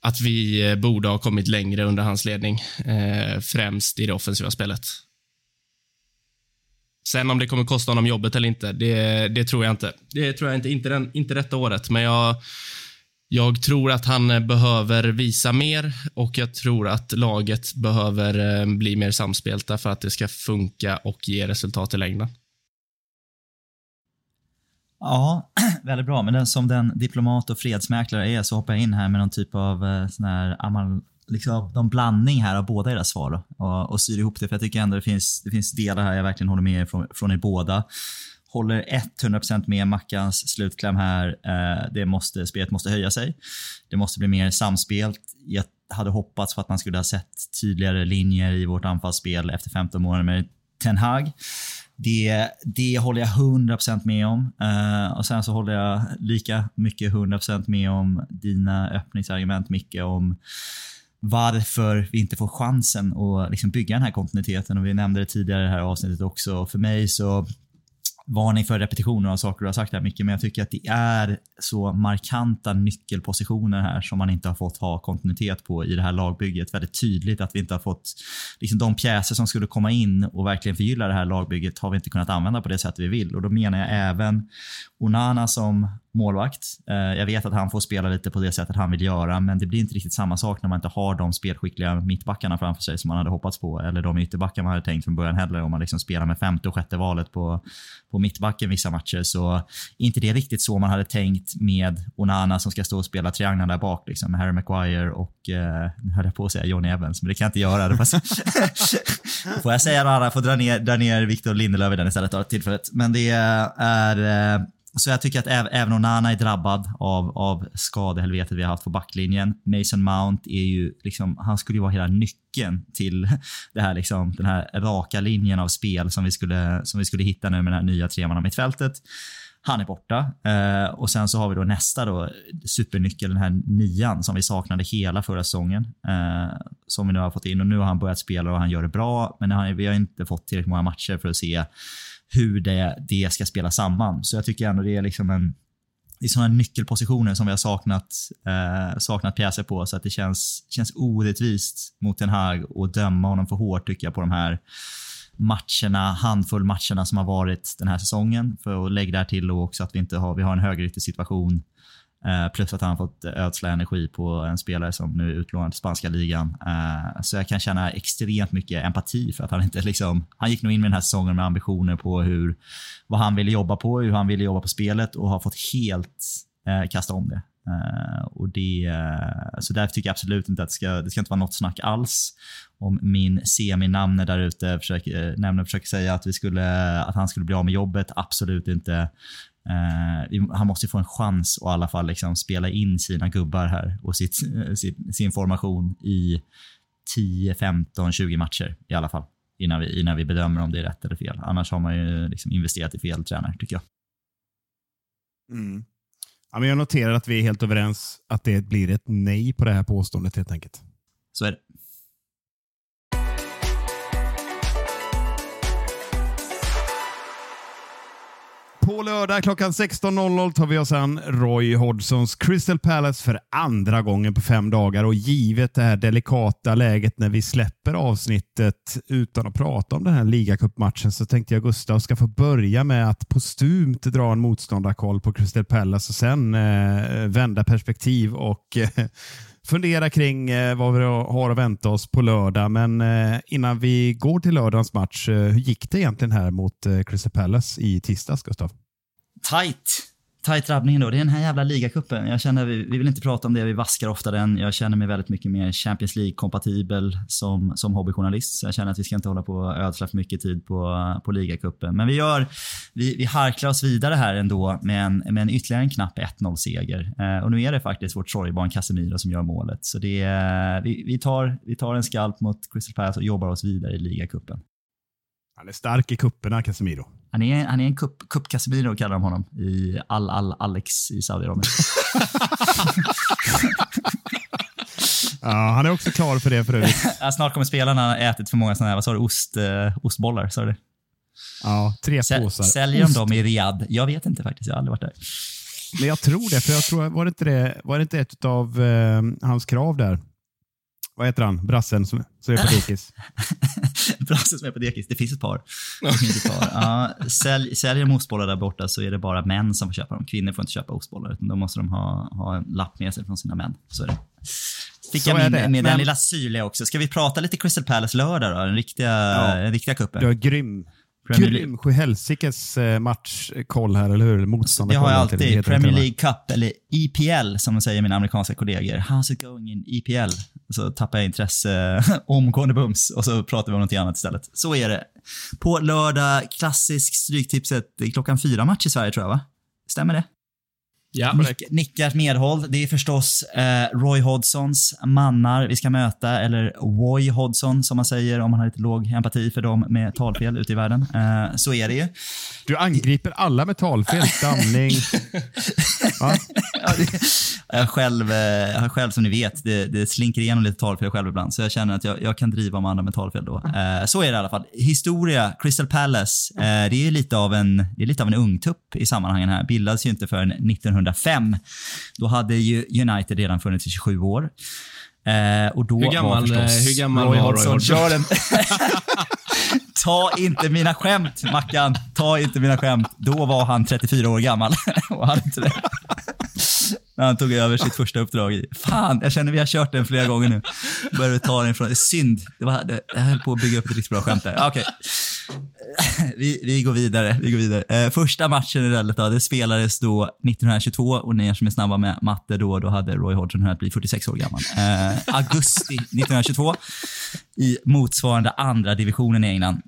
att vi eh, borde ha kommit längre under hans ledning, eh, främst i det offensiva spelet. Sen om det kommer kosta honom jobbet eller inte, det, det tror jag inte. Det tror jag inte, inte, den, inte detta året, men jag, jag tror att han eh, behöver visa mer och jag tror att laget behöver eh, bli mer samspelta för att det ska funka och ge resultat i längden. Ja, väldigt bra. Men den, som den diplomat och fredsmäklare är så hoppar jag in här med någon typ av eh, sån här liksom, någon blandning här av båda era svar och, och syr ihop det. För jag tycker ändå det finns, det finns delar här jag verkligen håller med er från, från er båda. Håller 100% med Mackans slutkläm här. Eh, det måste, spelet måste höja sig. Det måste bli mer samspelt. Jag hade hoppats på att man skulle ha sett tydligare linjer i vårt anfallsspel efter 15 månader med Ten Hag. Det, det håller jag 100% med om. Uh, och Sen så håller jag lika mycket 100% med om dina öppningsargument Micke om varför vi inte får chansen att liksom bygga den här kontinuiteten. Och Vi nämnde det tidigare i det här avsnittet också. För mig så varning för repetitioner av saker du har sagt här Micke, men jag tycker att det är så markanta nyckelpositioner här som man inte har fått ha kontinuitet på i det här lagbygget. Väldigt tydligt att vi inte har fått, liksom de pjäser som skulle komma in och verkligen förgylla det här lagbygget har vi inte kunnat använda på det sätt vi vill. Och då menar jag även Onana som målvakt. Eh, jag vet att han får spela lite på det sättet han vill göra, men det blir inte riktigt samma sak när man inte har de spelskickliga mittbackarna framför sig som man hade hoppats på, eller de ytterbackar man hade tänkt från början heller. Om man liksom spelar med femte och sjätte valet på, på mittbacken vissa matcher, så är inte det riktigt så man hade tänkt med Onana som ska stå och spela triangeln där bak, liksom, med Harry Maguire och, eh, nu höll jag på att säga Johnny Evans, men det kan jag inte göra. får jag säga något annat, får dra ner, dra ner Victor Lindelöf i den istället av tillfället. Men det är eh, så jag tycker att även Onana är drabbad av, av skadehelvetet vi har haft på backlinjen. Mason Mount är ju liksom, han skulle ju vara hela nyckeln till det här liksom, den här raka linjen av spel som vi skulle, som vi skulle hitta nu med den här nya tremanna mittfältet. Han är borta. Eh, och sen så har vi då nästa då, supernyckel, den här nian som vi saknade hela förra säsongen. Eh, som vi nu har fått in och nu har han börjat spela och han gör det bra. Men han, vi har inte fått tillräckligt många matcher för att se hur det, det ska spela samman. Så jag tycker ändå det är liksom en det är sådana nyckelpositioner som vi har saknat, eh, saknat pjäser på, så att det känns, känns orättvist mot Den här att döma honom för hårt tycker jag på de här matcherna, handfull matcherna som har varit den här säsongen. För att lägga där till också att vi inte har, vi har en högeryttersituation situation Eh, plus att han fått eh, ödsla energi på en spelare som nu är utlånad till spanska ligan. Eh, så jag kan känna extremt mycket empati för att han inte liksom, han gick nog in med den här säsongen med ambitioner på hur, vad han ville jobba på, hur han ville jobba på spelet och har fått helt kasta om det. och det så därför tycker jag absolut inte att det ska, det ska inte vara något snack alls om min seminamne där ute försöker, nämner försöker säga att, vi skulle, att han skulle bli av med jobbet. Absolut inte. Uh, han måste få en chans att i alla fall liksom spela in sina gubbar här och sitt, sin, sin formation i 10, 15, 20 matcher i alla fall. Innan vi, innan vi bedömer om det är rätt eller fel. Annars har man ju liksom investerat i fel tränare, tycker jag. Mm. Ja, men jag noterar att vi är helt överens att det blir ett nej på det här påståendet helt enkelt. Så är det. På lördag klockan 16.00 tar vi oss an Roy Hodgsons Crystal Palace för andra gången på fem dagar. Och givet det här delikata läget när vi släpper avsnittet utan att prata om den här ligacupmatchen så tänkte jag Gustav ska få börja med att postumt dra en motståndarkoll på Crystal Palace och sen eh, vända perspektiv och eh, fundera kring eh, vad vi har att vänta oss på lördag. Men eh, innan vi går till lördagens match, eh, hur gick det egentligen här mot Crystal Palace i tisdags, Gustav? Tight tajt drabbning då. Det är den här jävla ligacupen. Jag känner, vi, vi vill inte prata om det, vi vaskar ofta den. Jag känner mig väldigt mycket mer Champions League-kompatibel som, som hobbyjournalist. Så jag känner att vi ska inte hålla på och ödsla för mycket tid på, på ligacupen. Men vi gör, vi, vi harklar oss vidare här ändå med en, med en ytterligare en knapp 1-0-seger. Eh, och nu är det faktiskt vårt sorgebarn Casemiro som gör målet. Så det, eh, vi, vi, tar, vi tar en skalp mot Crystal Palace och jobbar oss vidare i ligacupen. Han är stark i kupperna, Casemiro. Han är, han är en kupp, kupp Casemiro kallar de honom i Al Al Alex i Saudiarabien. ja, han är också klar för det för övrigt. snart kommer spelarna ätit för många sådana här, vad sa du, ost, uh, ostbollar? Sa du Ja, tre Säl, påsar. Säljer de dem i Riyadh? Jag vet inte faktiskt, jag har aldrig varit där. Men jag tror det, för jag tror, var det inte, det, var det inte ett av uh, hans krav där? Vad heter han? Brassen som, som är på dekis? Brassen som är på dekis. Det finns ett par. Finns ett par. Ja, sälj, säljer de ostbollar där borta så är det bara män som får köpa dem. Kvinnor får inte köpa ostbollar. Utan då måste de ha, ha en lapp med sig från sina män. Så är det. Fick så jag min, med Men... den lilla syrliga också. Ska vi prata lite Crystal Palace lördag då? Den riktiga, ja. den riktiga kuppen. Är grym. Premier League. grym sjuhelsikes eh, matchkoll här, eller hur? Det Motståndarkoll. har jag alltid. Det heter Premier det? League Cup, eller EPL som de säger mina amerikanska kollegor. How's it going in EPL? Så tappar jag intresse omgående bums och så pratar vi om något annat istället. Så är det. På lördag, klassisk Stryktipset, det klockan fyra match i Sverige tror jag va? Stämmer det? Ja, Nick, nickar medhåll. Det är förstås eh, Roy Hodgsons mannar vi ska möta, eller Woy Hodgson som man säger om man har lite låg empati för dem med talfel ute i världen. Eh, så är det ju. Du angriper alla med talfel, stamning. Va? Ja, det, jag, själv, eh, jag själv, som ni vet, det, det slinker igenom lite talfel själv ibland, så jag känner att jag, jag kan driva om andra med talfel då. Eh, så är det i alla fall. Historia, Crystal Palace, eh, det är lite av en, det är lite av en ungtupp i sammanhangen här. Bildades ju inte förrän 2005. Då hade ju United redan funnits i 27 år. Eh, och då Hur gammal, var förstås hur gammal var Roy Hodgson? Gör en- Ta inte mina skämt, Mackan. Ta inte mina skämt. Då var han 34 år gammal och hade inte det. När han tog över sitt första uppdrag. i- Fan, jag känner vi har kört den flera gånger nu. Börjar vi ta den ifrån... Synd. Det var, det, jag höll på att bygga upp ett riktigt bra skämt där. Okej. Vi, vi går vidare. Vi går vidare. Eh, första matchen i rallyt det spelades då 1922 och ni som är snabba med matte då, då hade Roy Hodgson hunnit bli 46 år gammal. Eh, augusti 1922 i motsvarande andra divisionen i England.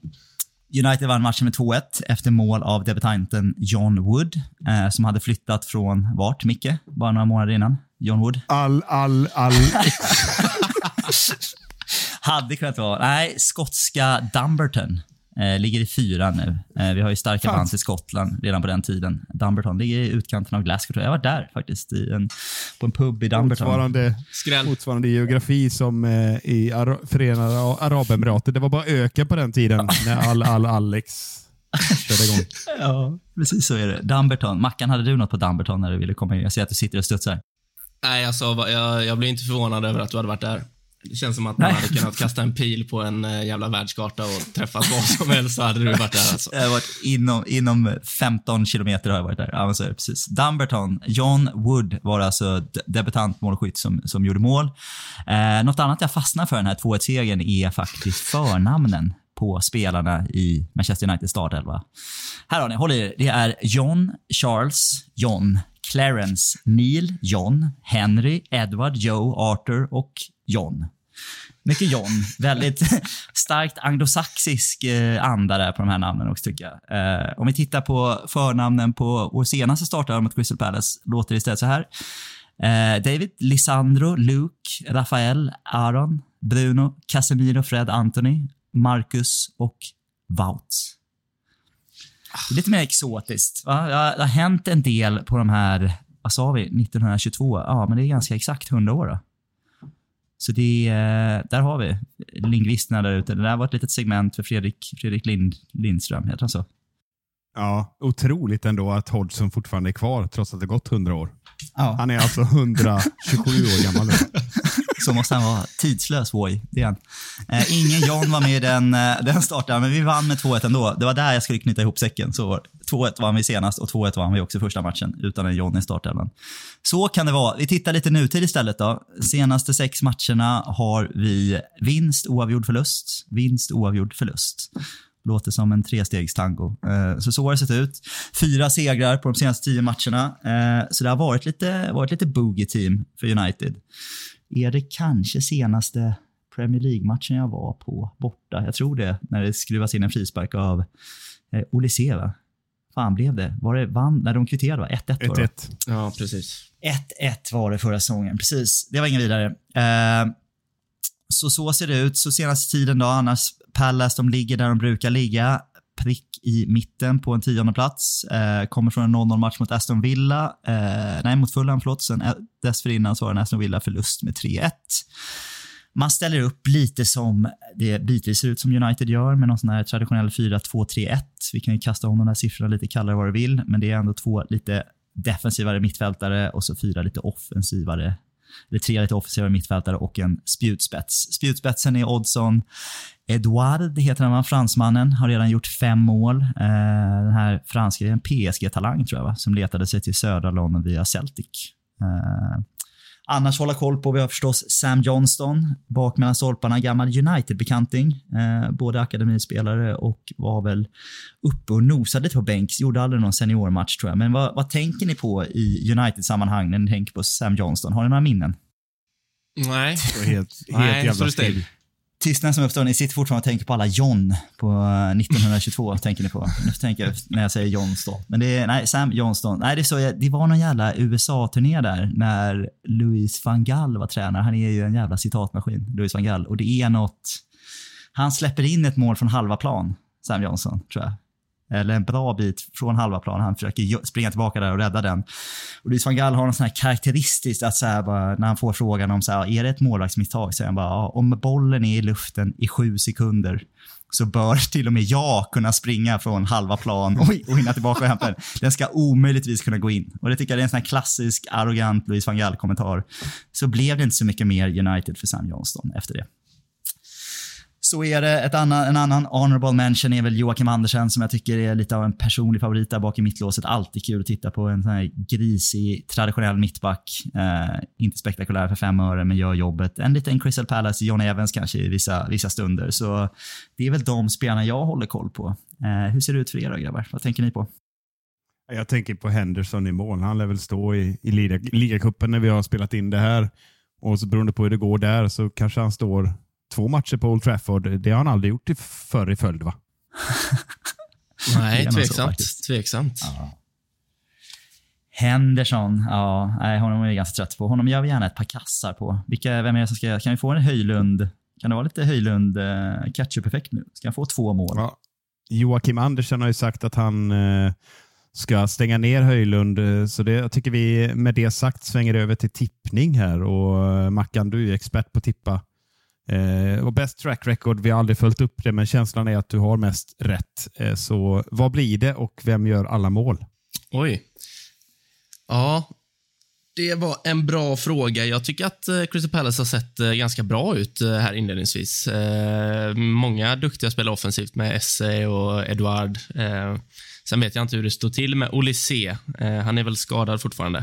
United vann matchen med 2-1 efter mål av debutanten John Wood, eh, som hade flyttat från vart, Micke? Bara några månader innan. John Wood. All, all, all. Hade kunnat vara, nej, skotska Dumberton. Eh, ligger i fyra nu. Eh, vi har ju starka Fan. band till Skottland redan på den tiden. Dumberton ligger i utkanten av Glasgow. tror Jag Jag var där faktiskt, i en, på en pub i Dumberton. Motsvarande, Skräll. motsvarande geografi som eh, i Ara Förenade Arabemiraten. Det var bara öken på den tiden när all, all Alex körde igång. Ja, precis så är det. Dumberton. Mackan, hade du något på Dumberton när du ville komma in? Jag ser att du sitter och studsar. Nej, alltså, jag, jag blir inte förvånad över att du hade varit där. Det känns som att man Nej. hade kunnat kasta en pil på en eh, jävla världskarta och träffat vad som helst så hade du varit där alltså. Jag har varit inom, inom 15 kilometer har jag varit där. Ja, så precis. Dumberton, John Wood var alltså debutant målskytt som, som gjorde mål. Eh, något annat jag fastnar för den här 2-1-segern är faktiskt förnamnen på spelarna i Manchester United startelva. Här har ni, håll i er. Det är John, Charles, John, Clarence, Neil, John, Henry, Edward, Joe, Arthur och John. Mycket John. Väldigt starkt anglosaxisk eh, anda där på de här namnen också tycker jag. Eh, om vi tittar på förnamnen på vår senaste startare mot Crystal Palace låter det istället så här. Eh, David, Lisandro, Luke, Rafael, Aaron, Bruno, Casemiro, Fred, Anthony, Marcus och Wout. Det är lite mer exotiskt. Va? Det har- det har hänt en del på de här, vad sa vi, 1922? Ja, men det är ganska exakt 100 år då. Så det, eh, där har vi lingvisterna där ute. Det där var ett litet segment för Fredrik, Fredrik Lind, Lindström, heter han så? Ja, otroligt ändå att Hodgson fortfarande är kvar trots att det gått 100 år. Ja. Han är alltså 127 år gammal nu. Så måste han vara. Tidslös Woy, det är han. Eh, ingen John var med i den, eh, den starten, men vi vann med 2-1 ändå. Det var där jag skulle knyta ihop säcken. Så var det. 2-1 vann vi senast och 2-1 vann vi också första matchen utan en John i startelvan. Så kan det vara. Vi tittar lite nutid istället då. Senaste sex matcherna har vi vinst, oavgjord, förlust. Vinst, oavgjord, förlust. Låter som en trestegstango. Eh, så så har det sett ut. Fyra segrar på de senaste tio matcherna. Eh, så det har varit lite, varit lite boogie-team för United. Är det kanske senaste Premier League-matchen jag var på borta? Jag tror det, när det skruvas in en frispark av eh, Olise, va? Fan blev det? Var det vann, när de kvitterade, va? 1-1 var det. 1-1. Ja, precis. 1-1 var det förra säsongen, precis. Det var ingen vidare. Eh, så så ser det ut. Så senaste tiden då, annars Palace, de ligger där de brukar ligga. Prick i mitten på en tionde plats. Eh, kommer från en 0-0 match mot Aston Villa. Eh, nej, mot Fulham, förlåt. Sen eh, dessförinnan så var det en Aston Villa-förlust med 3-1. Man ställer upp lite som det bitvis ser ut som United gör med någon sån här traditionell 4-2-3-1. Vi kan ju kasta om de här siffrorna lite, kalla det vad du vill, men det är ändå två lite defensivare mittfältare och så fyra lite offensivare eller tre lite offensivare mittfältare och en spjutspets. Spjutspetsen är Oddson Edouard, heter han fransmannen, har redan gjort fem mål. Eh, den här franska, en PSG-talang tror jag, va? som letade sig till södra London via Celtic. Eh, Annars hålla koll på, vi har förstås Sam Johnston, bak mellan stolparna, gammal United-bekanting. Eh, både akademispelare och var väl uppe och nosade lite på bänks. Gjorde aldrig någon seniormatch tror jag. Men vad, vad tänker ni på i United-sammanhang när ni tänker på Sam Johnston? Har ni några minnen? Nej. Helt, helt Nej, jävla still. Tystnaden som uppstår, ni sitter fortfarande och tänker på alla John på eh, 1922, tänker ni på. Nu tänker jag när jag säger Johnston. Men det är, nej, Sam Johnston. Nej, det är så, det var någon jävla USA-turné där när Louis van Gaal var tränare. Han är ju en jävla citatmaskin, Louis van Gaal. Och det är något, han släpper in ett mål från halva plan, Sam Johnson, tror jag. Eller en bra bit från halva plan. Han försöker springa tillbaka där och rädda den. Och Luis van Gaal har något sån här karaktäristiskt att så här bara, när han får frågan om så här, är det ett målvaktsmisstag, säger han bara ja, om bollen är i luften i sju sekunder så bör till och med jag kunna springa från halva plan och, och hinna tillbaka och hämta den. Den ska omöjligtvis kunna gå in. Och det tycker jag är en sån här klassisk arrogant Luis van Gaal-kommentar. Så blev det inte så mycket mer United för Sam Johnston efter det. Så är det ett annan, en annan honorable mention är väl Joakim Andersen som jag tycker är lite av en personlig favorit där bak i mittlåset. Alltid kul att titta på en sån här grisig, traditionell mittback. Eh, inte spektakulär för fem öre, men gör jobbet. En liten Crystal Palace, John Evans kanske i vissa, vissa stunder. Så det är väl de spelarna jag håller koll på. Eh, hur ser det ut för er då grabbar? Vad tänker ni på? Jag tänker på Henderson i mål. Han lär väl stå i, i ligacupen när vi har spelat in det här. Och så beroende på hur det går där så kanske han står två matcher på Old Trafford. Det har han aldrig gjort i förr i följd va? Nej, nog så tveksamt. tveksamt. Henderson, ja, nej, honom är jag ganska trött på. Honom gör vi gärna ett par kassar på. Vilka, vem är det som ska, kan vi få en Höjlund? Kan det vara lite Höjlund eh, catch-up-effekt nu? Ska han få två mål? Ja. Joakim Andersen har ju sagt att han eh, ska stänga ner Höjlund. eh, Så det, jag tycker vi med det sagt svänger över till tippning här. Och eh, Mackan, du är ju expert på att tippa. Eh, och best track record, vi har aldrig följt upp det, men känslan är att du har mest rätt. Eh, så vad blir det och vem gör alla mål? Oj. Ja, det var en bra fråga. Jag tycker att eh, Crystal Palace har sett eh, ganska bra ut eh, här inledningsvis. Eh, många duktiga spelare offensivt med Esse och Eduard. Eh, sen vet jag inte hur det står till med Olise. Eh, han är väl skadad fortfarande.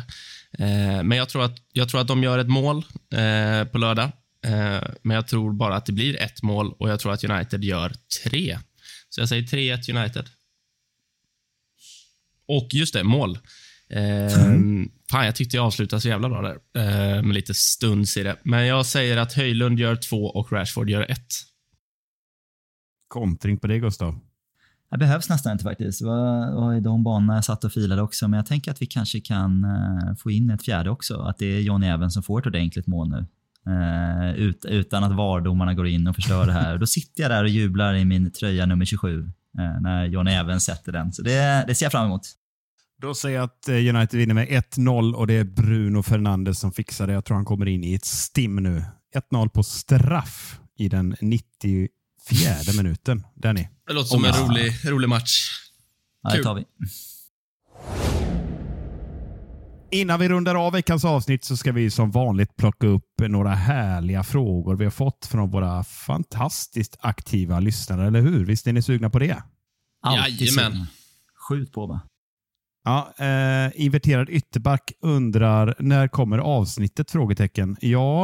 Eh, men jag tror, att, jag tror att de gör ett mål eh, på lördag. Eh, men jag tror bara att det blir ett mål och jag tror att United gör tre. Så jag säger 3-1 United. Och just det, mål. Eh, fan, jag tyckte jag avslutade så jävla bra där. Eh, med lite stuns i det. Men jag säger att Höjlund gör två och Rashford gör ett. Kontring på det, Gustav. Det behövs nästan inte faktiskt. Det var, var i de banorna jag satt och filade också. Men jag tänker att vi kanske kan eh, få in ett fjärde också. Att det är Johnny Evans som får ett ordentligt mål nu. Eh, ut, utan att VAR-domarna går in och förstör det här. Då sitter jag där och jublar i min tröja nummer 27 eh, när Johnny Evans sätter den. Så det, det ser jag fram emot. Då säger jag att eh, United vinner med 1-0 och det är Bruno Fernandes som fixar det. Jag tror han kommer in i ett stim nu. 1-0 på straff i den 94 minuten. Danny. Det låter som en rolig, rolig match. Ja, det tar vi. Innan vi rundar av veckans avsnitt så ska vi som vanligt plocka upp några härliga frågor vi har fått från våra fantastiskt aktiva lyssnare, eller hur? Visst är ni sugna på det? Alltid Jajamän. sugna. Skjut på va? Ja, eh, inverterad ytterback undrar när kommer avsnittet? Frågetecken. Ja,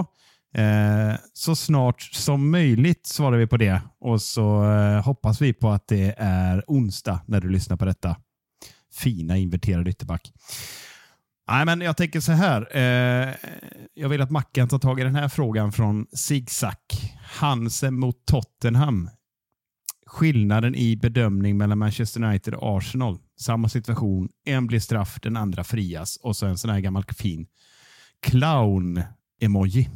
eh, så snart som möjligt svarar vi på det och så eh, hoppas vi på att det är onsdag när du lyssnar på detta. Fina inverterad ytterback. Nej, men jag tänker så här. Eh, jag vill att Mackan tar tag i den här frågan från Zigzag. Hansen mot Tottenham. Skillnaden i bedömning mellan Manchester United och Arsenal. Samma situation. En blir straff, den andra frias. Och så en sån här gammal fin clown-emoji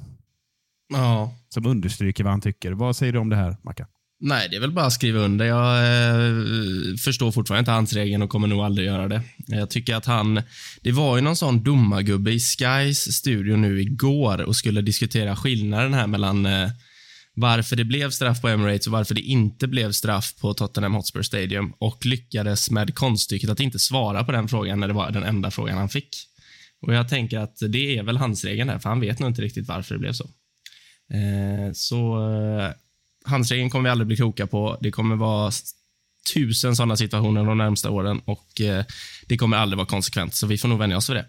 Ja. som understryker vad han tycker. Vad säger du om det här, Mackan? Nej, det är väl bara att skriva under. Jag eh, förstår fortfarande inte hans regeln och kommer nog aldrig göra det. Jag tycker att han... Det var ju någon sån domargubbe i Skys studio nu igår och skulle diskutera skillnaden här mellan eh, varför det blev straff på Emirates och varför det inte blev straff på Tottenham Hotspur Stadium och lyckades med konststycket att inte svara på den frågan när det var den enda frågan han fick. Och Jag tänker att det är väl hans regeln där, för han vet nog inte riktigt varför det blev så. Eh, så eh, handsregeln kommer vi aldrig bli kloka på. Det kommer vara tusen sådana situationer de närmsta åren och eh, det kommer aldrig vara konsekvent, så vi får nog vänja oss vid det.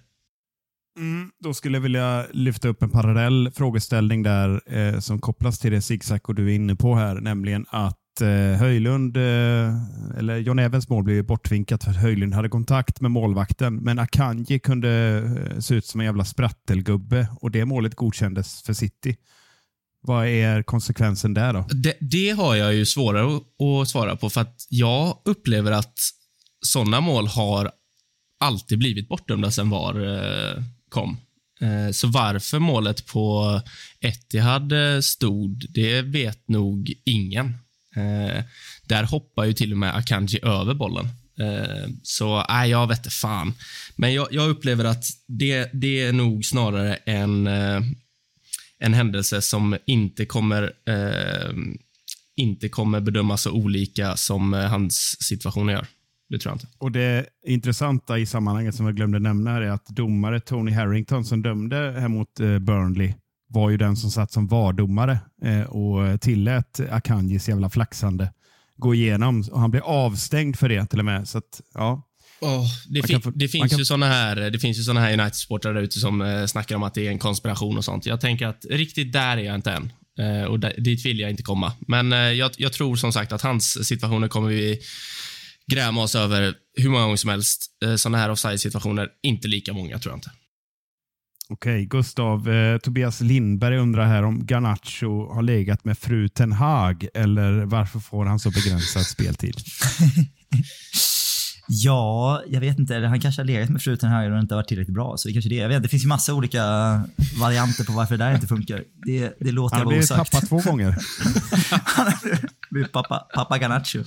Mm, då skulle jag vilja lyfta upp en parallell frågeställning där eh, som kopplas till det zigzag och du är inne på här, nämligen att eh, Höjlund, eh, eller John Evans mål blev bortvinkat för att Höjlund hade kontakt med målvakten, men Akanji kunde eh, se ut som en jävla sprattelgubbe och det målet godkändes för City. Vad är konsekvensen där då? Det, det har jag ju svårare att, svara på, för att jag upplever att sådana mål har alltid blivit bortdömda sen VAR eh, kom. Eh, så varför målet på Etihad eh, stod, det vet nog ingen. Där hoppar ju till och med Akanji över bollen. Så nej, jag vet inte fan. Men jag, jag, upplever att det, det är nog snarare en en händelse som inte kommer, eh, inte kommer bedömas så olika som eh, hans situation gör. Det tror jag inte. Och Det intressanta i sammanhanget som jag glömde nämna är att domare Tony Harrington som dömde här mot eh, Burnley var ju den som satt som VAR-domare eh, och tillät Akanjis jävla flaxande gå igenom. Och han blev avstängd för det till och med. Så att, ja, Oh, det, fi få, det, finns kan... ju såna här, det finns ju såna här United-supportrar där ute som eh, snackar om att det är en konspiration och sånt. Jag tänker att riktigt där är jag inte än. Eh, och dit vill jag inte komma. Men eh, jag, jag, tror som sagt att hans situationer kommer vi gräma oss över hur många gånger som helst. Eh, såna här offside-situationer, inte lika många tror jag inte. Okej, Gustav. Eh, Tobias Lindberg undrar här om Garnacho har legat med fru Ten Hag eller varför får han så begränsad speltid? Ja, jag vet inte. Han kanske har legat med fruten här och inte varit tillräckligt bra. Så det kanske det. Jag vet, det finns ju massa olika varianter på varför det där inte funkar. Det, det låter jag vara osagt. Han har blivit pappa två gånger. han har blivit pappa, pappa Garnacho.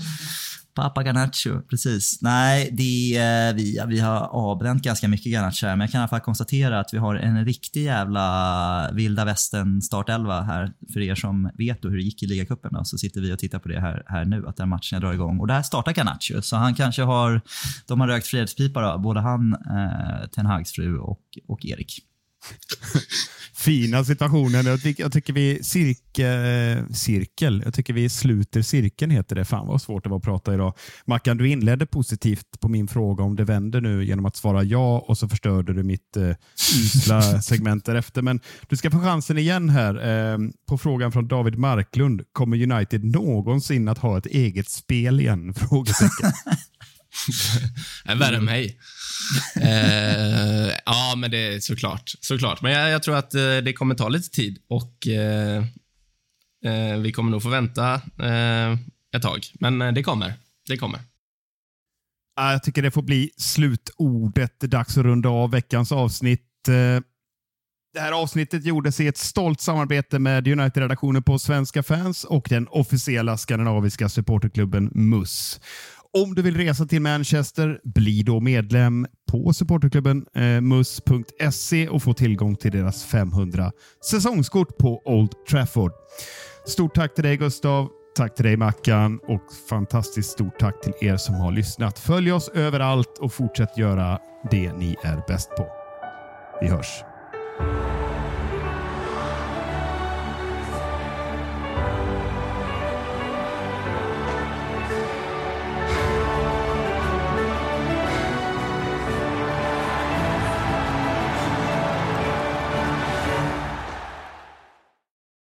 Papa Garnacho, precis. Nej, det, eh, vi, vi har avbränt ganska mycket Garnacho här, men jag kan i alla fall konstatera att vi har en riktig jävla vilda västern startelva här. För er som vet hur det gick i ligacupen så sitter vi och tittar på det här, här nu, att den matchen drar igång. Och där startar Garnacho, så han kanske har, de har rökt fredspipa då, både han, eh, Ten Hags fru och, och Erik. Fina situationen. Jag tycker, jag tycker vi cirke, cirkel. Jag tycker vi sluter cirkeln heter det. Fan vad svårt det var att prata idag. Mackan, du inledde positivt på min fråga om det vänder nu genom att svara ja och så förstörde du mitt uh, usla segment därefter. Men du ska få chansen igen här. Uh, på frågan från David Marklund. Kommer United någonsin att ha ett eget spel igen? Frågetecken. Värre än mig. eh, ja, men det är såklart. såklart. Men jag, jag tror att eh, det kommer ta lite tid och eh, eh vi kommer nog få vänta eh, ett tag. Men eh, det kommer. Det kommer. Jag tycker det får bli slutordet. Dags att runda av veckans avsnitt. Eh, det här avsnittet gjordes i ett stolt samarbete med United-redaktionen på Svenska fans och den officiella skandinaviska supporterklubben MUS. Om du vill resa till Manchester, bli då medlem på supporterklubben eh, mus.se och få tillgång till deras 500 säsongskort på Old Trafford. Stort tack till dig Gustav. Tack till dig Mackan och fantastiskt stort tack till er som har lyssnat. Följ oss överallt och fortsätt göra det ni är bäst på. Vi hörs.